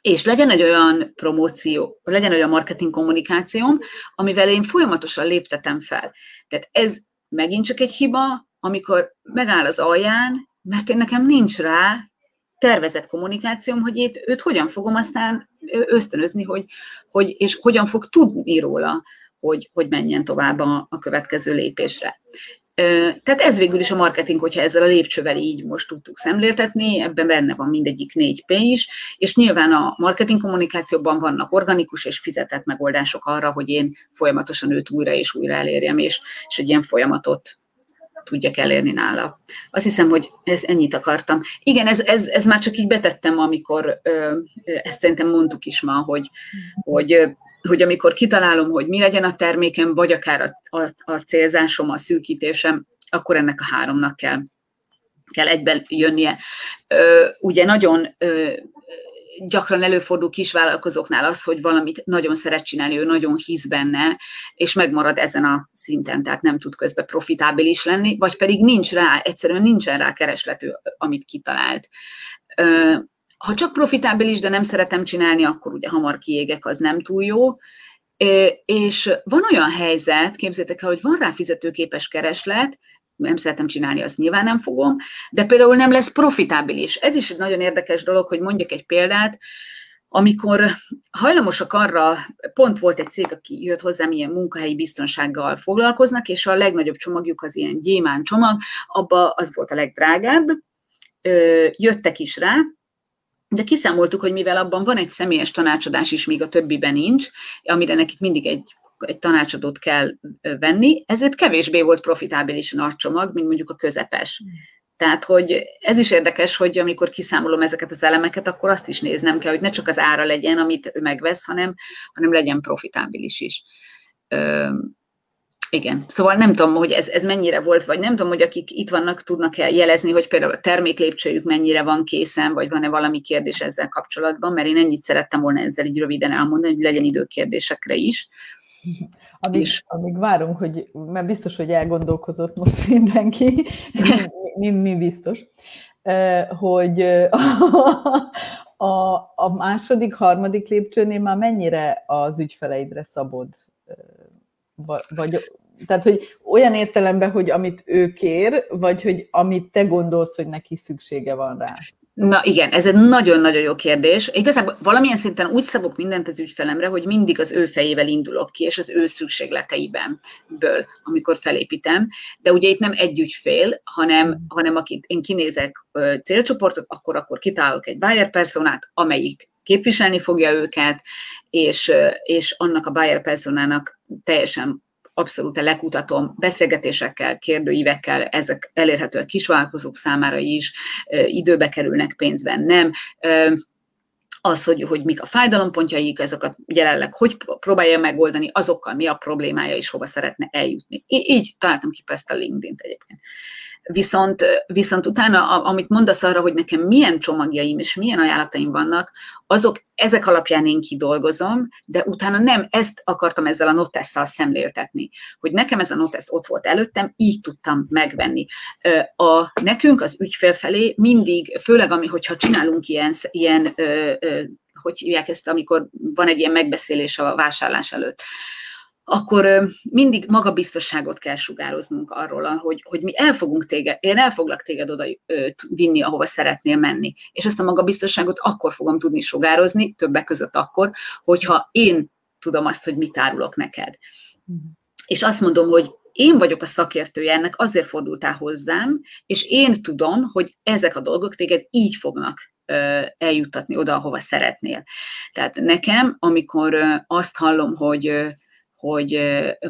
és legyen egy olyan promóció, legyen olyan marketing kommunikációm, amivel én folyamatosan léptetem fel. Tehát ez megint csak egy hiba, amikor megáll az alján, mert én nekem nincs rá tervezett kommunikációm, hogy itt, őt hogyan fogom aztán ösztönözni, hogy, hogy, és hogyan fog tudni róla, hogy, hogy menjen tovább a, a következő lépésre. Tehát ez végül is a marketing, hogyha ezzel a lépcsővel így most tudtuk szemléltetni, ebben benne van mindegyik négy P is, és nyilván a marketing kommunikációban vannak organikus és fizetett megoldások arra, hogy én folyamatosan őt újra és újra elérjem, és, és egy ilyen folyamatot tudjak elérni nála. Azt hiszem, hogy ez ennyit akartam. Igen, ez, ez, ez már csak így betettem, amikor ö, ezt szerintem mondtuk is ma, hogy, hogy hogy amikor kitalálom, hogy mi legyen a termékem, vagy akár a, a, a célzásom, a szűkítésem, akkor ennek a háromnak kell, kell egyben jönnie. Ö, ugye nagyon ö, gyakran előfordul kisvállalkozóknál az, hogy valamit nagyon szeret csinálni, ő nagyon hisz benne, és megmarad ezen a szinten, tehát nem tud közben profitábilis lenni, vagy pedig nincs rá, egyszerűen nincsen rá kereslető, amit kitalált. Ha csak profitábilis, de nem szeretem csinálni, akkor ugye hamar kiégek, az nem túl jó. És van olyan helyzet, képzétek el, hogy van rá fizetőképes kereslet, nem szeretem csinálni, azt nyilván nem fogom, de például nem lesz profitábilis. Ez is egy nagyon érdekes dolog, hogy mondjak egy példát, amikor hajlamosak arra, pont volt egy cég, aki jött hozzám, ilyen munkahelyi biztonsággal foglalkoznak, és a legnagyobb csomagjuk az ilyen gyémán csomag, abba az volt a legdrágább, jöttek is rá, de kiszámoltuk, hogy mivel abban van egy személyes tanácsadás is, míg a többiben nincs, amire nekik mindig egy, egy tanácsadót kell venni, ezért kevésbé volt profitábilis a nagy csomag, mint mondjuk a közepes. Tehát, hogy ez is érdekes, hogy amikor kiszámolom ezeket az elemeket, akkor azt is néznem kell, hogy ne csak az ára legyen, amit ő megvesz, hanem, hanem legyen profitábilis is. Igen, szóval nem tudom, hogy ez, ez mennyire volt, vagy nem tudom, hogy akik itt vannak, tudnak-e jelezni, hogy például a terméklépcsőjük mennyire van készen, vagy van-e valami kérdés ezzel kapcsolatban, mert én ennyit szerettem volna ezzel így röviden elmondani, hogy legyen idő kérdésekre is.
Amíg, és... amíg várunk, hogy, mert biztos, hogy elgondolkozott most mindenki, mi, mi biztos, hogy a, a második, harmadik lépcsőnél már mennyire az ügyfeleidre szabod? Vagy tehát, hogy olyan értelemben, hogy amit ő kér, vagy hogy amit te gondolsz, hogy neki szüksége van rá?
Na igen, ez egy nagyon-nagyon jó kérdés. Igazából valamilyen szinten úgy szabok mindent az ügyfelemre, hogy mindig az ő fejével indulok ki, és az ő szükségleteiben, ből, amikor felépítem. De ugye itt nem egy ügyfél, hanem, hanem akit én kinézek célcsoportot, akkor akkor kitálok egy buyer personát, amelyik képviselni fogja őket, és, és annak a buyer personának teljesen abszolút lekutatom beszélgetésekkel, kérdőívekkel, ezek elérhetőek kisvállalkozók számára is, időbe kerülnek pénzben, nem az, hogy, hogy mik a fájdalompontjaik, ezeket jelenleg hogy próbálja megoldani, azokkal mi a problémája, és hova szeretne eljutni. Így találtam ki ezt a LinkedIn-t egyébként. Viszont, viszont utána, amit mondasz arra, hogy nekem milyen csomagjaim és milyen ajánlataim vannak, azok ezek alapján én kidolgozom, de utána nem ezt akartam ezzel a notesszal szemléltetni, hogy nekem ez a notesz ott volt előttem, így tudtam megvenni. A, nekünk az ügyfél felé mindig, főleg ami, hogyha csinálunk ilyen, ilyen hogy hívják ezt, amikor van egy ilyen megbeszélés a vásárlás előtt, akkor mindig magabiztosságot kell sugároznunk arról, hogy, hogy mi el fogunk téged, én el foglak téged oda vinni, ahova szeretnél menni. És ezt a magabiztosságot akkor fogom tudni sugározni, többek között akkor, hogyha én tudom azt, hogy mit árulok neked. Mm. És azt mondom, hogy én vagyok a szakértője ennek, azért fordultál hozzám, és én tudom, hogy ezek a dolgok téged így fognak eljuttatni oda, ahova szeretnél. Tehát nekem, amikor azt hallom, hogy hogy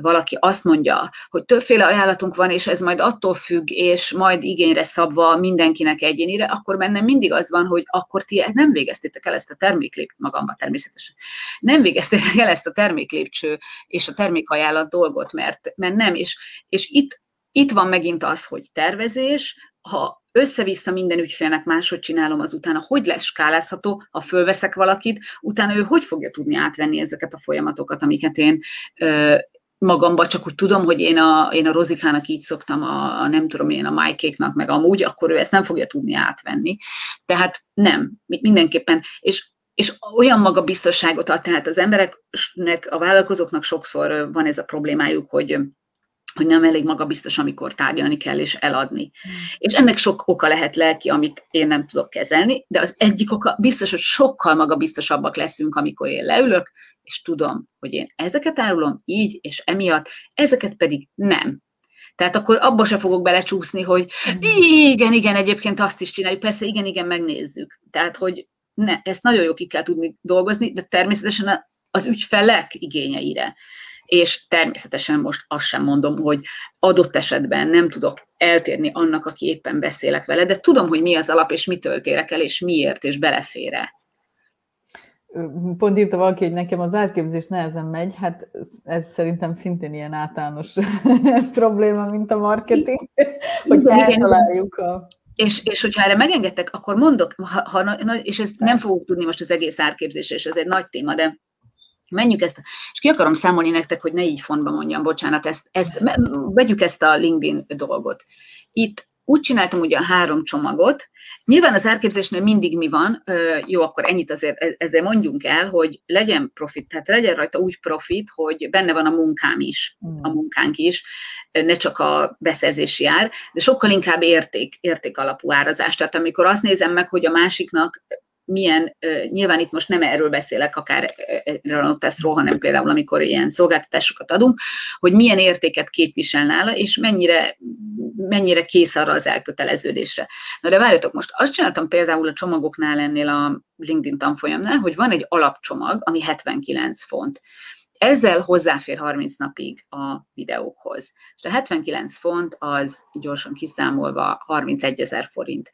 valaki azt mondja, hogy többféle ajánlatunk van, és ez majd attól függ, és majd igényre szabva mindenkinek egyénire, akkor bennem mindig az van, hogy akkor ti nem végeztétek el ezt a terméklépcső, magamba természetesen, nem végeztétek el ezt a terméklépcső és a termékajánlat dolgot, mert, mert nem, és, és itt, itt van megint az, hogy tervezés, ha össze-vissza minden ügyfélnek máshogy csinálom, az utána hogy lesz skálázható, ha fölveszek valakit, utána ő hogy fogja tudni átvenni ezeket a folyamatokat, amiket én ö, magamba, csak úgy tudom, hogy én a, én a Rozikának így szoktam, a, a nem tudom én a Májkéknak, meg amúgy, akkor ő ezt nem fogja tudni átvenni. Tehát nem, mindenképpen. És és olyan magabiztosságot ad, tehát az embereknek, a vállalkozóknak sokszor van ez a problémájuk, hogy hogy nem elég magabiztos, amikor tárgyalni kell és eladni. Mm. És ennek sok oka lehet lelki, amit én nem tudok kezelni, de az egyik oka biztos, hogy sokkal magabiztosabbak leszünk, amikor én leülök, és tudom, hogy én ezeket árulom így és emiatt, ezeket pedig nem. Tehát akkor abba se fogok belecsúszni, hogy mm. igen, igen, egyébként azt is csináljuk, persze, igen, igen, megnézzük. Tehát, hogy ne, ezt nagyon jó ki kell tudni dolgozni, de természetesen az ügyfelek igényeire és természetesen most azt sem mondom, hogy adott esetben nem tudok eltérni annak, aki éppen beszélek vele, de tudom, hogy mi az alap, és mitől térek el, és miért, és belefére.
Pont írta valaki, hogy nekem az átképzés nehezen megy, hát ez szerintem szintén ilyen általános probléma, mint a marketing, hogy eltaláljuk a...
És, és hogyha erre megengedtek, akkor mondok, ha, ha, és ezt nem fogok tudni most az egész árképzésre, és ez egy nagy téma, de menjük ezt, és ki akarom számolni nektek, hogy ne így fontba mondjam, bocsánat, ezt, ezt, vegyük ezt a LinkedIn dolgot. Itt úgy csináltam ugye a három csomagot, nyilván az árképzésnél mindig mi van, jó, akkor ennyit azért e, ezzel mondjunk el, hogy legyen profit, tehát legyen rajta úgy profit, hogy benne van a munkám is, a mm. munkánk is, ne csak a beszerzési ár, de sokkal inkább érték, érték alapú árazás. Tehát amikor azt nézem meg, hogy a másiknak milyen, nyilván itt most nem erről beszélek, akár Ranoteszról, hanem például amikor ilyen szolgáltatásokat adunk, hogy milyen értéket képvisel nála, és mennyire, mennyire kész arra az elköteleződésre. Na de várjatok, most azt csináltam például a csomagoknál ennél a LinkedIn tanfolyamnál, hogy van egy alapcsomag, ami 79 font. Ezzel hozzáfér 30 napig a videókhoz. És a 79 font az gyorsan kiszámolva 31 ezer forint.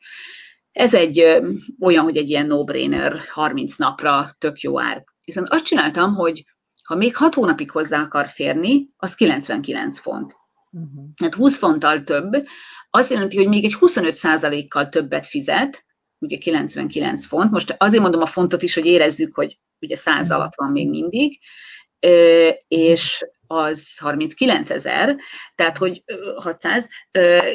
Ez egy olyan, hogy egy ilyen no-brainer 30 napra tök jó ár. Viszont azt csináltam, hogy ha még 6 hónapig hozzá akar férni, az 99 font. Uh-huh. Hát 20 fonttal több, azt jelenti, hogy még egy 25%-kal többet fizet, ugye 99 font. Most azért mondom a fontot is, hogy érezzük, hogy ugye 100 mhm. alatt van még mindig, és az 39 ezer, tehát hogy 600,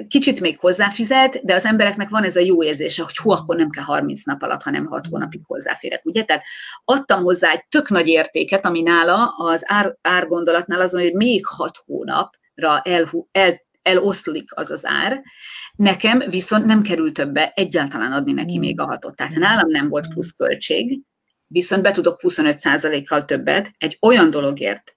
kicsit még hozzáfizet, de az embereknek van ez a jó érzése, hogy hú, akkor nem kell 30 nap alatt, hanem 6 hónapig hozzáférek, ugye? Tehát adtam hozzá egy tök nagy értéket, ami nála az ár, árgondolatnál azon, hogy még 6 hónapra el, el, eloszlik az az ár, nekem viszont nem kerül többe egyáltalán adni neki még a hatot. Tehát nálam nem volt plusz költség, viszont be tudok 25%-kal többet egy olyan dologért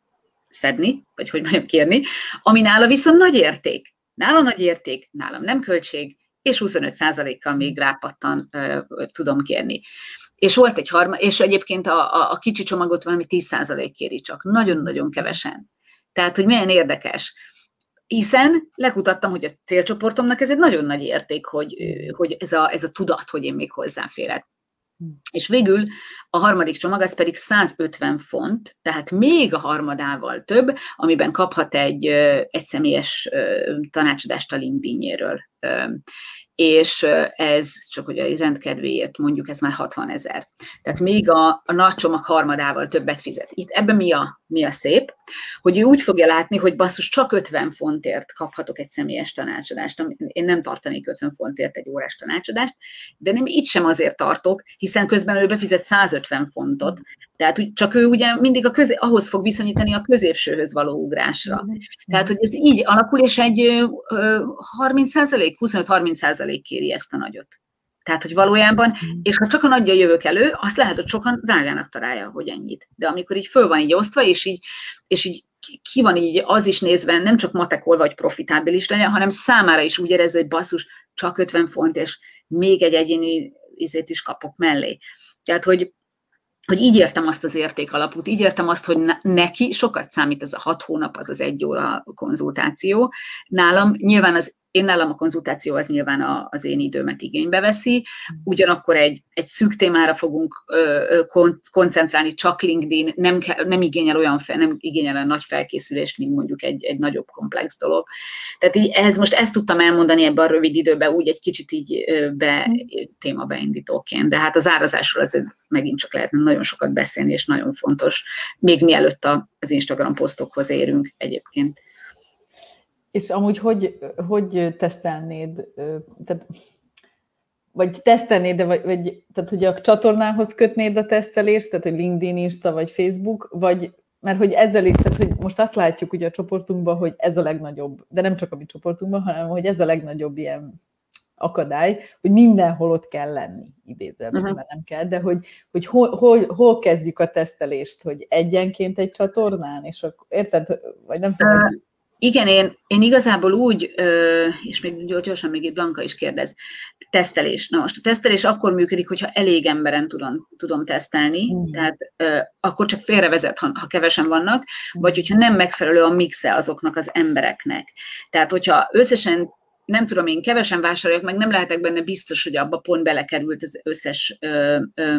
szedni, vagy hogy mondjam kérni, ami nála viszont nagy érték. Nála nagy érték, nálam nem költség, és 25%-kal még rápattan uh, tudom kérni. és volt egy harma, és egyébként a, a, a kicsi csomagot valami 10% kéri csak. Nagyon-nagyon kevesen. Tehát, hogy milyen érdekes. Hiszen lekutattam, hogy a célcsoportomnak ez egy nagyon nagy érték, hogy, hogy ez, a, ez a tudat, hogy én még hozzáférek. És végül a harmadik csomag az pedig 150 font, tehát még a harmadával több, amiben kaphat egy, egy személyes tanácsadást a LinkedIn-jéről és ez, csak hogy a rendkedvéért mondjuk, ez már 60 ezer. Tehát még a, a nagy csomag harmadával többet fizet. Itt ebben mi a, mi a szép, hogy ő úgy fogja látni, hogy basszus, csak 50 fontért kaphatok egy személyes tanácsadást. Én nem tartanék 50 fontért egy órás tanácsadást, de nem itt sem azért tartok, hiszen közben ő befizet 150 fontot, tehát csak ő ugye mindig a közé, ahhoz fog viszonyítani a középsőhöz való ugrásra. Tehát, hogy ez így alakul, és egy 30 25-30% kéri ezt a nagyot. Tehát, hogy valójában, és ha csak a nagyja jövök elő, azt lehet, hogy sokan drágának találja, hogy ennyit. De amikor így föl van így osztva, és így, és így ki van így az is nézve, nem csak matekol vagy profitábilis legyen, hanem számára is úgy érez, hogy basszus, csak 50 font, és még egy egyéni izét is kapok mellé. Tehát, hogy hogy így értem azt az értékalapút, így értem azt, hogy neki sokat számít ez a hat hónap, az az egy óra konzultáció. Nálam nyilván az én nálam a konzultáció az nyilván a, az én időmet igénybe veszi, ugyanakkor egy, egy szűk témára fogunk ö, kon, koncentrálni, csak LinkedIn, nem, nem igényel olyan fel, nem igényel olyan nagy felkészülést, mint mondjuk egy, egy nagyobb komplex dolog. Tehát így ehhez most ezt tudtam elmondani ebben a rövid időben, úgy egy kicsit így be, téma beindítóként, de hát az árazásról azért megint csak lehetne nagyon sokat beszélni, és nagyon fontos, még mielőtt az Instagram posztokhoz érünk egyébként.
És amúgy hogy, hogy tesztelnéd, tehát, vagy tesztelnéd, vagy, vagy tehát, hogy a csatornához kötnéd a tesztelést, tehát, hogy LinkedIn, Insta, vagy Facebook, vagy mert hogy ezzel, tehát, hogy most azt látjuk ugye a csoportunkban, hogy ez a legnagyobb, de nem csak a mi csoportunkban, hanem hogy ez a legnagyobb ilyen akadály, hogy mindenhol ott kell lenni, idézőben, uh-huh. mert nem kell, de hogy, hogy hol, hol, hol kezdjük a tesztelést, hogy egyenként egy csatornán, és akkor, érted, vagy nem tudom, uh,
igen, én, én igazából úgy, és még gyorsan még itt Blanka is kérdez, tesztelés. Na most a tesztelés akkor működik, hogyha elég emberen tudom, tudom tesztelni, mm. tehát akkor csak félrevezet, ha, ha kevesen vannak, vagy hogyha nem megfelelő a mixe azoknak az embereknek. Tehát, hogyha összesen nem tudom én, kevesen vásároljak, meg nem lehetek benne biztos, hogy abba pont belekerült az összes ö, ö,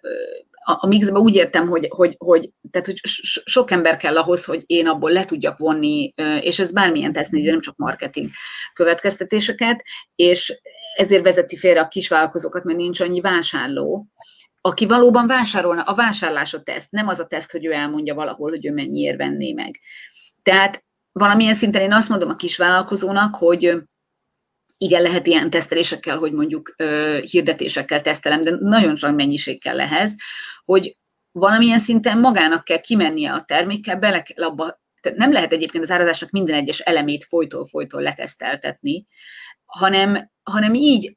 ö, a, mixbe úgy értem, hogy, hogy, hogy, tehát, hogy sok ember kell ahhoz, hogy én abból le tudjak vonni, és ez bármilyen tesznél, nem csak marketing következtetéseket, és ezért vezeti félre a kisvállalkozókat, mert nincs annyi vásárló, aki valóban vásárolna, a vásárlás a teszt, nem az a teszt, hogy ő elmondja valahol, hogy ő mennyiért venné meg. Tehát valamilyen szinten én azt mondom a kisvállalkozónak, hogy igen, lehet ilyen tesztelésekkel, hogy mondjuk ö, hirdetésekkel tesztelem, de nagyon sok mennyiség kell ehhez, hogy valamilyen szinten magának kell kimennie a termékkel, bele kell abba, tehát nem lehet egyébként az árazásnak minden egyes elemét folytól-folytól leteszteltetni, hanem, hanem így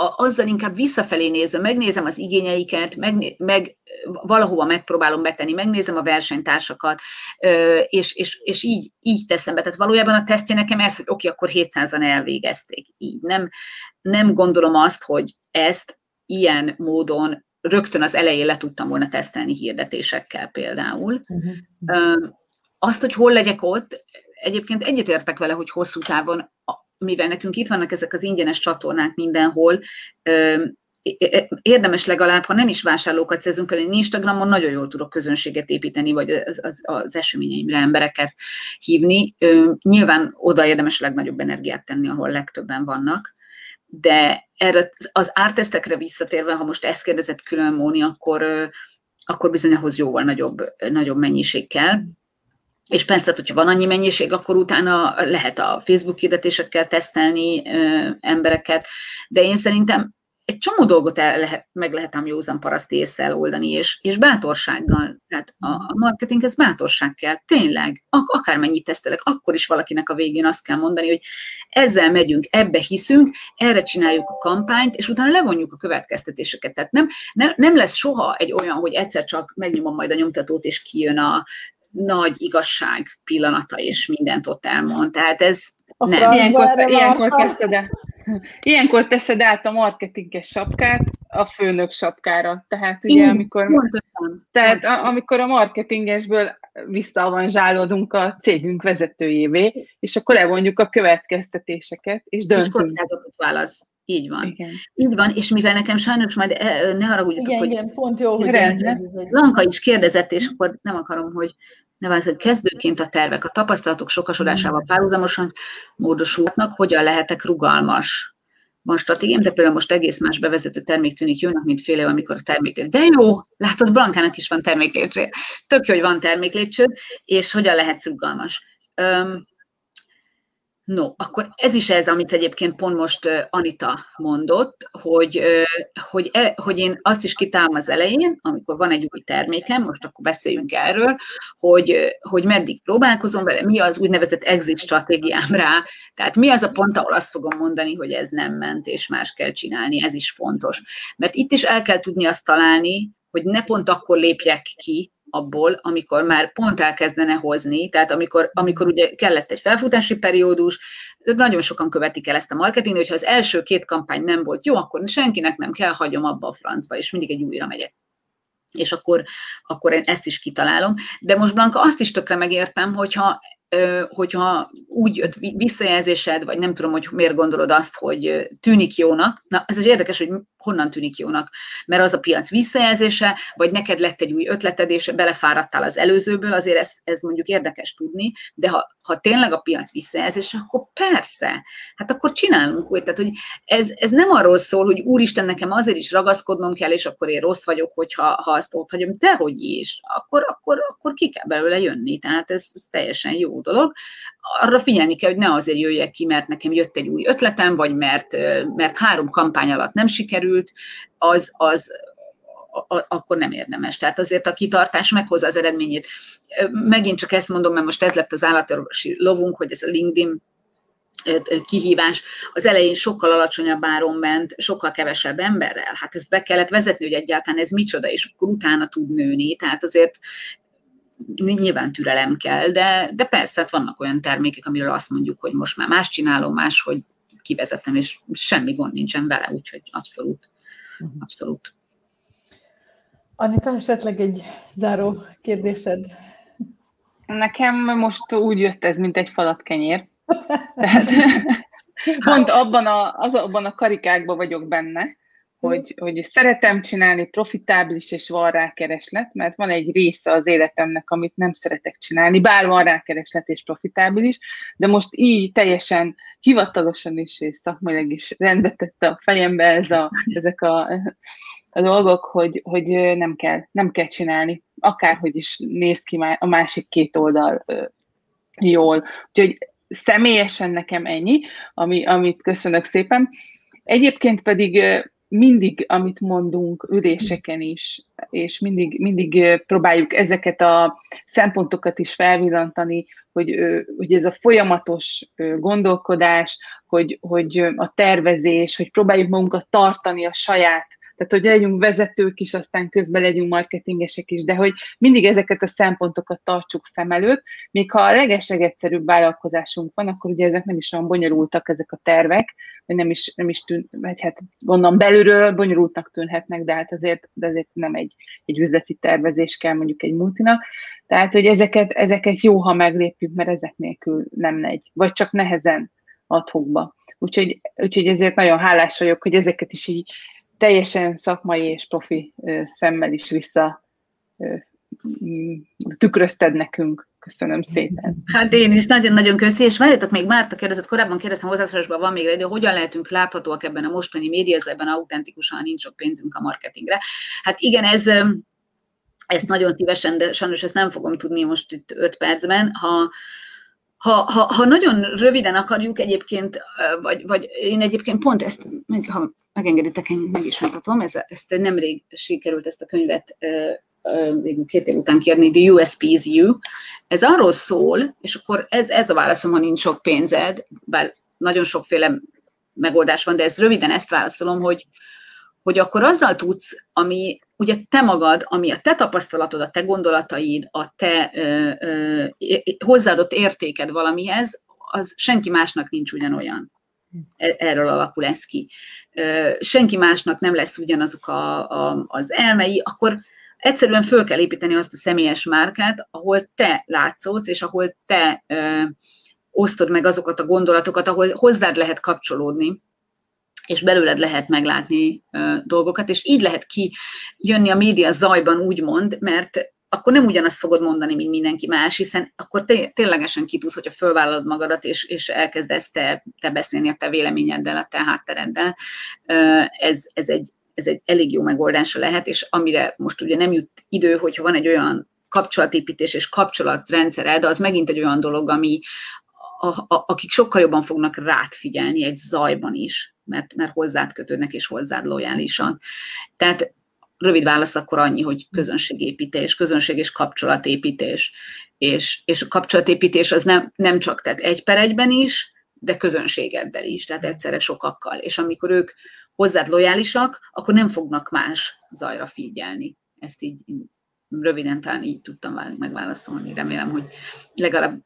a, azzal inkább visszafelé nézem, megnézem az igényeiket, meg, meg valahova megpróbálom betenni, megnézem a versenytársakat, és, és, és így, így teszem be. Tehát valójában a tesztje nekem ez, hogy oké, okay, akkor 700-an elvégezték. Így nem, nem gondolom azt, hogy ezt ilyen módon rögtön az elején le tudtam volna tesztelni hirdetésekkel például. Uh-huh. Azt, hogy hol legyek ott, egyébként egyetértek vele, hogy hosszú távon mivel nekünk itt vannak ezek az ingyenes csatornák mindenhol, érdemes legalább, ha nem is vásárlókat szerzünk, például Instagramon nagyon jól tudok közönséget építeni, vagy az, az, az eseményeimre embereket hívni. Nyilván oda érdemes a legnagyobb energiát tenni, ahol legtöbben vannak, de erre az ártesztekre visszatérve, ha most ezt kérdezett külön Móni, akkor, akkor bizony ahhoz jóval nagyobb, nagyobb mennyiség kell. És persze, hogyha van annyi mennyiség, akkor utána lehet a Facebook hirdetésekkel tesztelni ö, embereket, de én szerintem egy csomó dolgot el lehet, meg lehet ám józan paraszti észsel oldani, és, és bátorsággal. Tehát a marketinghez bátorság kell, tényleg. Ak- akármennyit tesztelek, akkor is valakinek a végén azt kell mondani, hogy ezzel megyünk, ebbe hiszünk, erre csináljuk a kampányt, és utána levonjuk a következtetéseket. Tehát nem, nem, nem lesz soha egy olyan, hogy egyszer csak megnyomom majd a nyomtatót, és kijön a nagy igazság pillanata, és mindent ott elmond. Tehát ez
a nem. Ilyenkor, ilyenkor kezdted el Ilyenkor teszed át a marketinges sapkát a főnök sapkára. Tehát ugye, amikor, tehát a, amikor a marketingesből visszaavanzsálódunk a cégünk vezetőjévé, és akkor levonjuk a következtetéseket, és döntünk. És
kockázatot válasz. Így van. Igen. Így van, és mivel nekem sajnos majd eh, ne haragudjatok,
igen,
hogy...
Igen, pont jó, hogy
Lanka is kérdezett, és akkor nem akarom, hogy ne hogy kezdőként a tervek, a tapasztalatok sokasodásával párhuzamosan módosulhatnak, hogyan lehetek rugalmas. Van stratégiám, de például most egész más bevezető termék tűnik jónak, mint fél év, amikor a termék De jó, látod, Blankának is van terméklépcső. Tök jó, hogy van terméklépcsőd, és hogyan lehetsz rugalmas. Um, No, akkor ez is ez, amit egyébként pont most Anita mondott, hogy, hogy, e, hogy én azt is kitálom az elején, amikor van egy új termékem, most akkor beszéljünk erről, hogy, hogy meddig próbálkozom vele, mi az úgynevezett exit stratégiám rá, tehát mi az a pont, ahol azt fogom mondani, hogy ez nem ment, és más kell csinálni, ez is fontos. Mert itt is el kell tudni azt találni, hogy ne pont akkor lépjek ki, abból, amikor már pont elkezdene hozni, tehát amikor, amikor ugye kellett egy felfutási periódus, nagyon sokan követik el ezt a marketing, hogyha az első két kampány nem volt jó, akkor senkinek nem kell, hagyom abba a francba, és mindig egy újra megyek és akkor, akkor én ezt is kitalálom. De most Blanka azt is tökre megértem, hogyha hogyha úgy jött visszajelzésed, vagy nem tudom, hogy miért gondolod azt, hogy tűnik jónak, na ez is érdekes, hogy honnan tűnik jónak, mert az a piac visszajelzése, vagy neked lett egy új ötleted, és belefáradtál az előzőből, azért ez, ez mondjuk érdekes tudni, de ha, ha tényleg a piac visszajelzése, akkor persze, hát akkor csinálunk úgy, tehát hogy ez, ez nem arról szól, hogy úristen, nekem azért is ragaszkodnom kell, és akkor én rossz vagyok, hogyha ha azt ott hagyom, dehogy is, akkor, akkor, akkor ki kell belőle jönni, tehát ez, ez teljesen jó dolog. Arra figyelni kell, hogy ne azért jöjjek ki, mert nekem jött egy új ötletem, vagy mert, mert három kampány alatt nem sikerült, az, az, akkor nem érdemes. Tehát azért a kitartás meghozza az eredményét. Megint csak ezt mondom, mert most ez lett az állatorvosi lovunk, hogy ez a LinkedIn kihívás. Az elején sokkal alacsonyabb áron ment, sokkal kevesebb emberrel. Hát ezt be kellett vezetni, hogy egyáltalán ez micsoda, és akkor utána tud nőni. Tehát azért nyilván türelem kell, de, de persze hát vannak olyan termékek, amiről azt mondjuk, hogy most már más csinálom, más, hogy kivezetem, és semmi gond nincsen vele, úgyhogy abszolút, mhm. abszolút.
Anita, esetleg egy záró kérdésed?
Nekem most úgy jött ez, mint egy falat kenyér. Tehát pont abban a, az, abban a karikákban vagyok benne, hogy, hogy szeretem csinálni, profitábilis és van rá kereslet, mert van egy része az életemnek, amit nem szeretek csinálni, bár van rá kereslet és profitábilis, de most így teljesen hivatalosan is és szakmailag is rendetette a fejembe ez a, ezek a, a dolgok, hogy, hogy nem, kell, nem kell csinálni, akárhogy is néz ki a másik két oldal jól. Úgyhogy személyesen nekem ennyi, ami, amit köszönök szépen. Egyébként pedig mindig, amit mondunk üléseken is, és mindig, mindig próbáljuk ezeket a szempontokat is felvillantani, hogy, hogy ez a folyamatos gondolkodás, hogy, hogy a tervezés, hogy próbáljuk magunkat tartani a saját tehát hogy legyünk vezetők is, aztán közben legyünk marketingesek is, de hogy mindig ezeket a szempontokat tartsuk szem előtt, még ha a legeslegegyszerűbb vállalkozásunk van, akkor ugye ezek nem is olyan bonyolultak ezek a tervek, vagy nem is, nem is tűn, vagy hát onnan belülről bonyolultnak tűnhetnek, de hát azért, de azért nem egy, egy üzleti tervezés kell mondjuk egy multinak. Tehát, hogy ezeket, ezeket jó, ha meglépjük, mert ezek nélkül nem megy, vagy csak nehezen adhokba. Úgyhogy, úgyhogy ezért nagyon hálás vagyok, hogy ezeket is így teljesen szakmai és profi szemmel is vissza tükrözted nekünk. Köszönöm szépen.
Hát én is nagyon-nagyon köszi, és várjátok még Márta kérdezett, korábban kérdeztem hozzászólásban, van még idő, hogyan lehetünk láthatóak ebben a mostani médiazában autentikusan, nincs sok pénzünk a marketingre. Hát igen, ez, ezt nagyon szívesen, de sajnos ezt nem fogom tudni most itt öt percben. Ha, ha, ha, ha nagyon röviden akarjuk egyébként, vagy, vagy én egyébként pont ezt, ha megengeditek, én meg is mutatom, ez, ezt nemrég sikerült ezt a könyvet végül két év után kérni, The USP is You. Ez arról szól, és akkor ez, ez a válaszom, ha nincs sok pénzed, bár nagyon sokféle megoldás van, de ez röviden ezt válaszolom, hogy, hogy akkor azzal tudsz, ami ugye te magad, ami a te tapasztalatod, a te gondolataid, a te ö, ö, hozzáadott értéked valamihez, az senki másnak nincs ugyanolyan. E, erről alakul ez ki. Senki másnak nem lesz ugyanazok a, a, az elmei, akkor egyszerűen föl kell építeni azt a személyes márkát, ahol te látszódsz, és ahol te ö, osztod meg azokat a gondolatokat, ahol hozzád lehet kapcsolódni, és belőled lehet meglátni ö, dolgokat, és így lehet ki jönni a média zajban, úgymond, mert akkor nem ugyanazt fogod mondani, mint mindenki más, hiszen akkor té- ténylegesen ki tudsz, hogyha fölvállalod magadat, és, és elkezdesz te, te beszélni a te véleményeddel, a te háttereddel. Ez, ez, egy, ez egy elég jó megoldása lehet, és amire most ugye nem jut idő, hogyha van egy olyan kapcsolatépítés és kapcsolatrendszered, az megint egy olyan dolog, ami, a, a, akik sokkal jobban fognak rád figyelni egy zajban is, mert, mert hozzád kötődnek és hozzád lojálisak. Tehát rövid válasz akkor annyi, hogy közönségépítés, közönség és kapcsolatépítés. És, és a kapcsolatépítés az nem, nem csak tehát egy per egyben is, de közönségeddel is, tehát egyszerre sokakkal. És amikor ők hozzád lojálisak, akkor nem fognak más zajra figyelni. Ezt így röviden talán így tudtam megválaszolni. Remélem, hogy legalább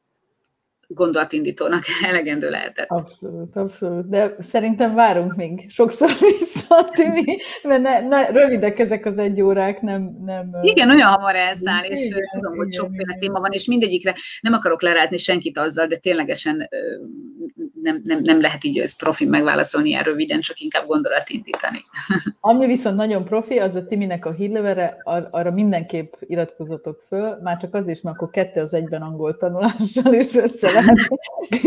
gondolatindítónak elegendő lehetett.
Abszolút, abszolút. De szerintem várunk még sokszor vissza, Timi, mert ne, ne, rövidek ezek az egy órák, nem... nem
igen, olyan hamar elszáll, és igen, tudom, hogy sokféle téma van, és mindegyikre nem akarok lerázni senkit azzal, de ténylegesen nem, nem, nem lehet így ezt profi megválaszolni ilyen röviden, csak inkább gondolatindítani.
Ami viszont nagyon profi, az a Timinek a hírlevere, ar- arra mindenképp iratkozatok föl, már csak az is, mert akkor kettő az egyben angol tanulással is össze lehet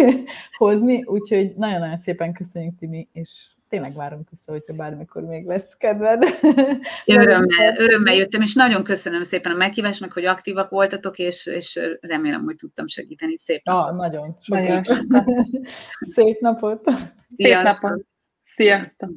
hozni, úgyhogy nagyon-nagyon szépen köszönjük, Timi, és tényleg várunk vissza, hogyha bármikor még lesz kedved.
Örömmel, örömmel jöttem, és nagyon köszönöm szépen a meghívást, meg hogy aktívak voltatok, és, és remélem, hogy tudtam segíteni. Szép
napot. Ah, nagyon. Sok nagyon. Szép napot.
Szép napot. Sziasztok.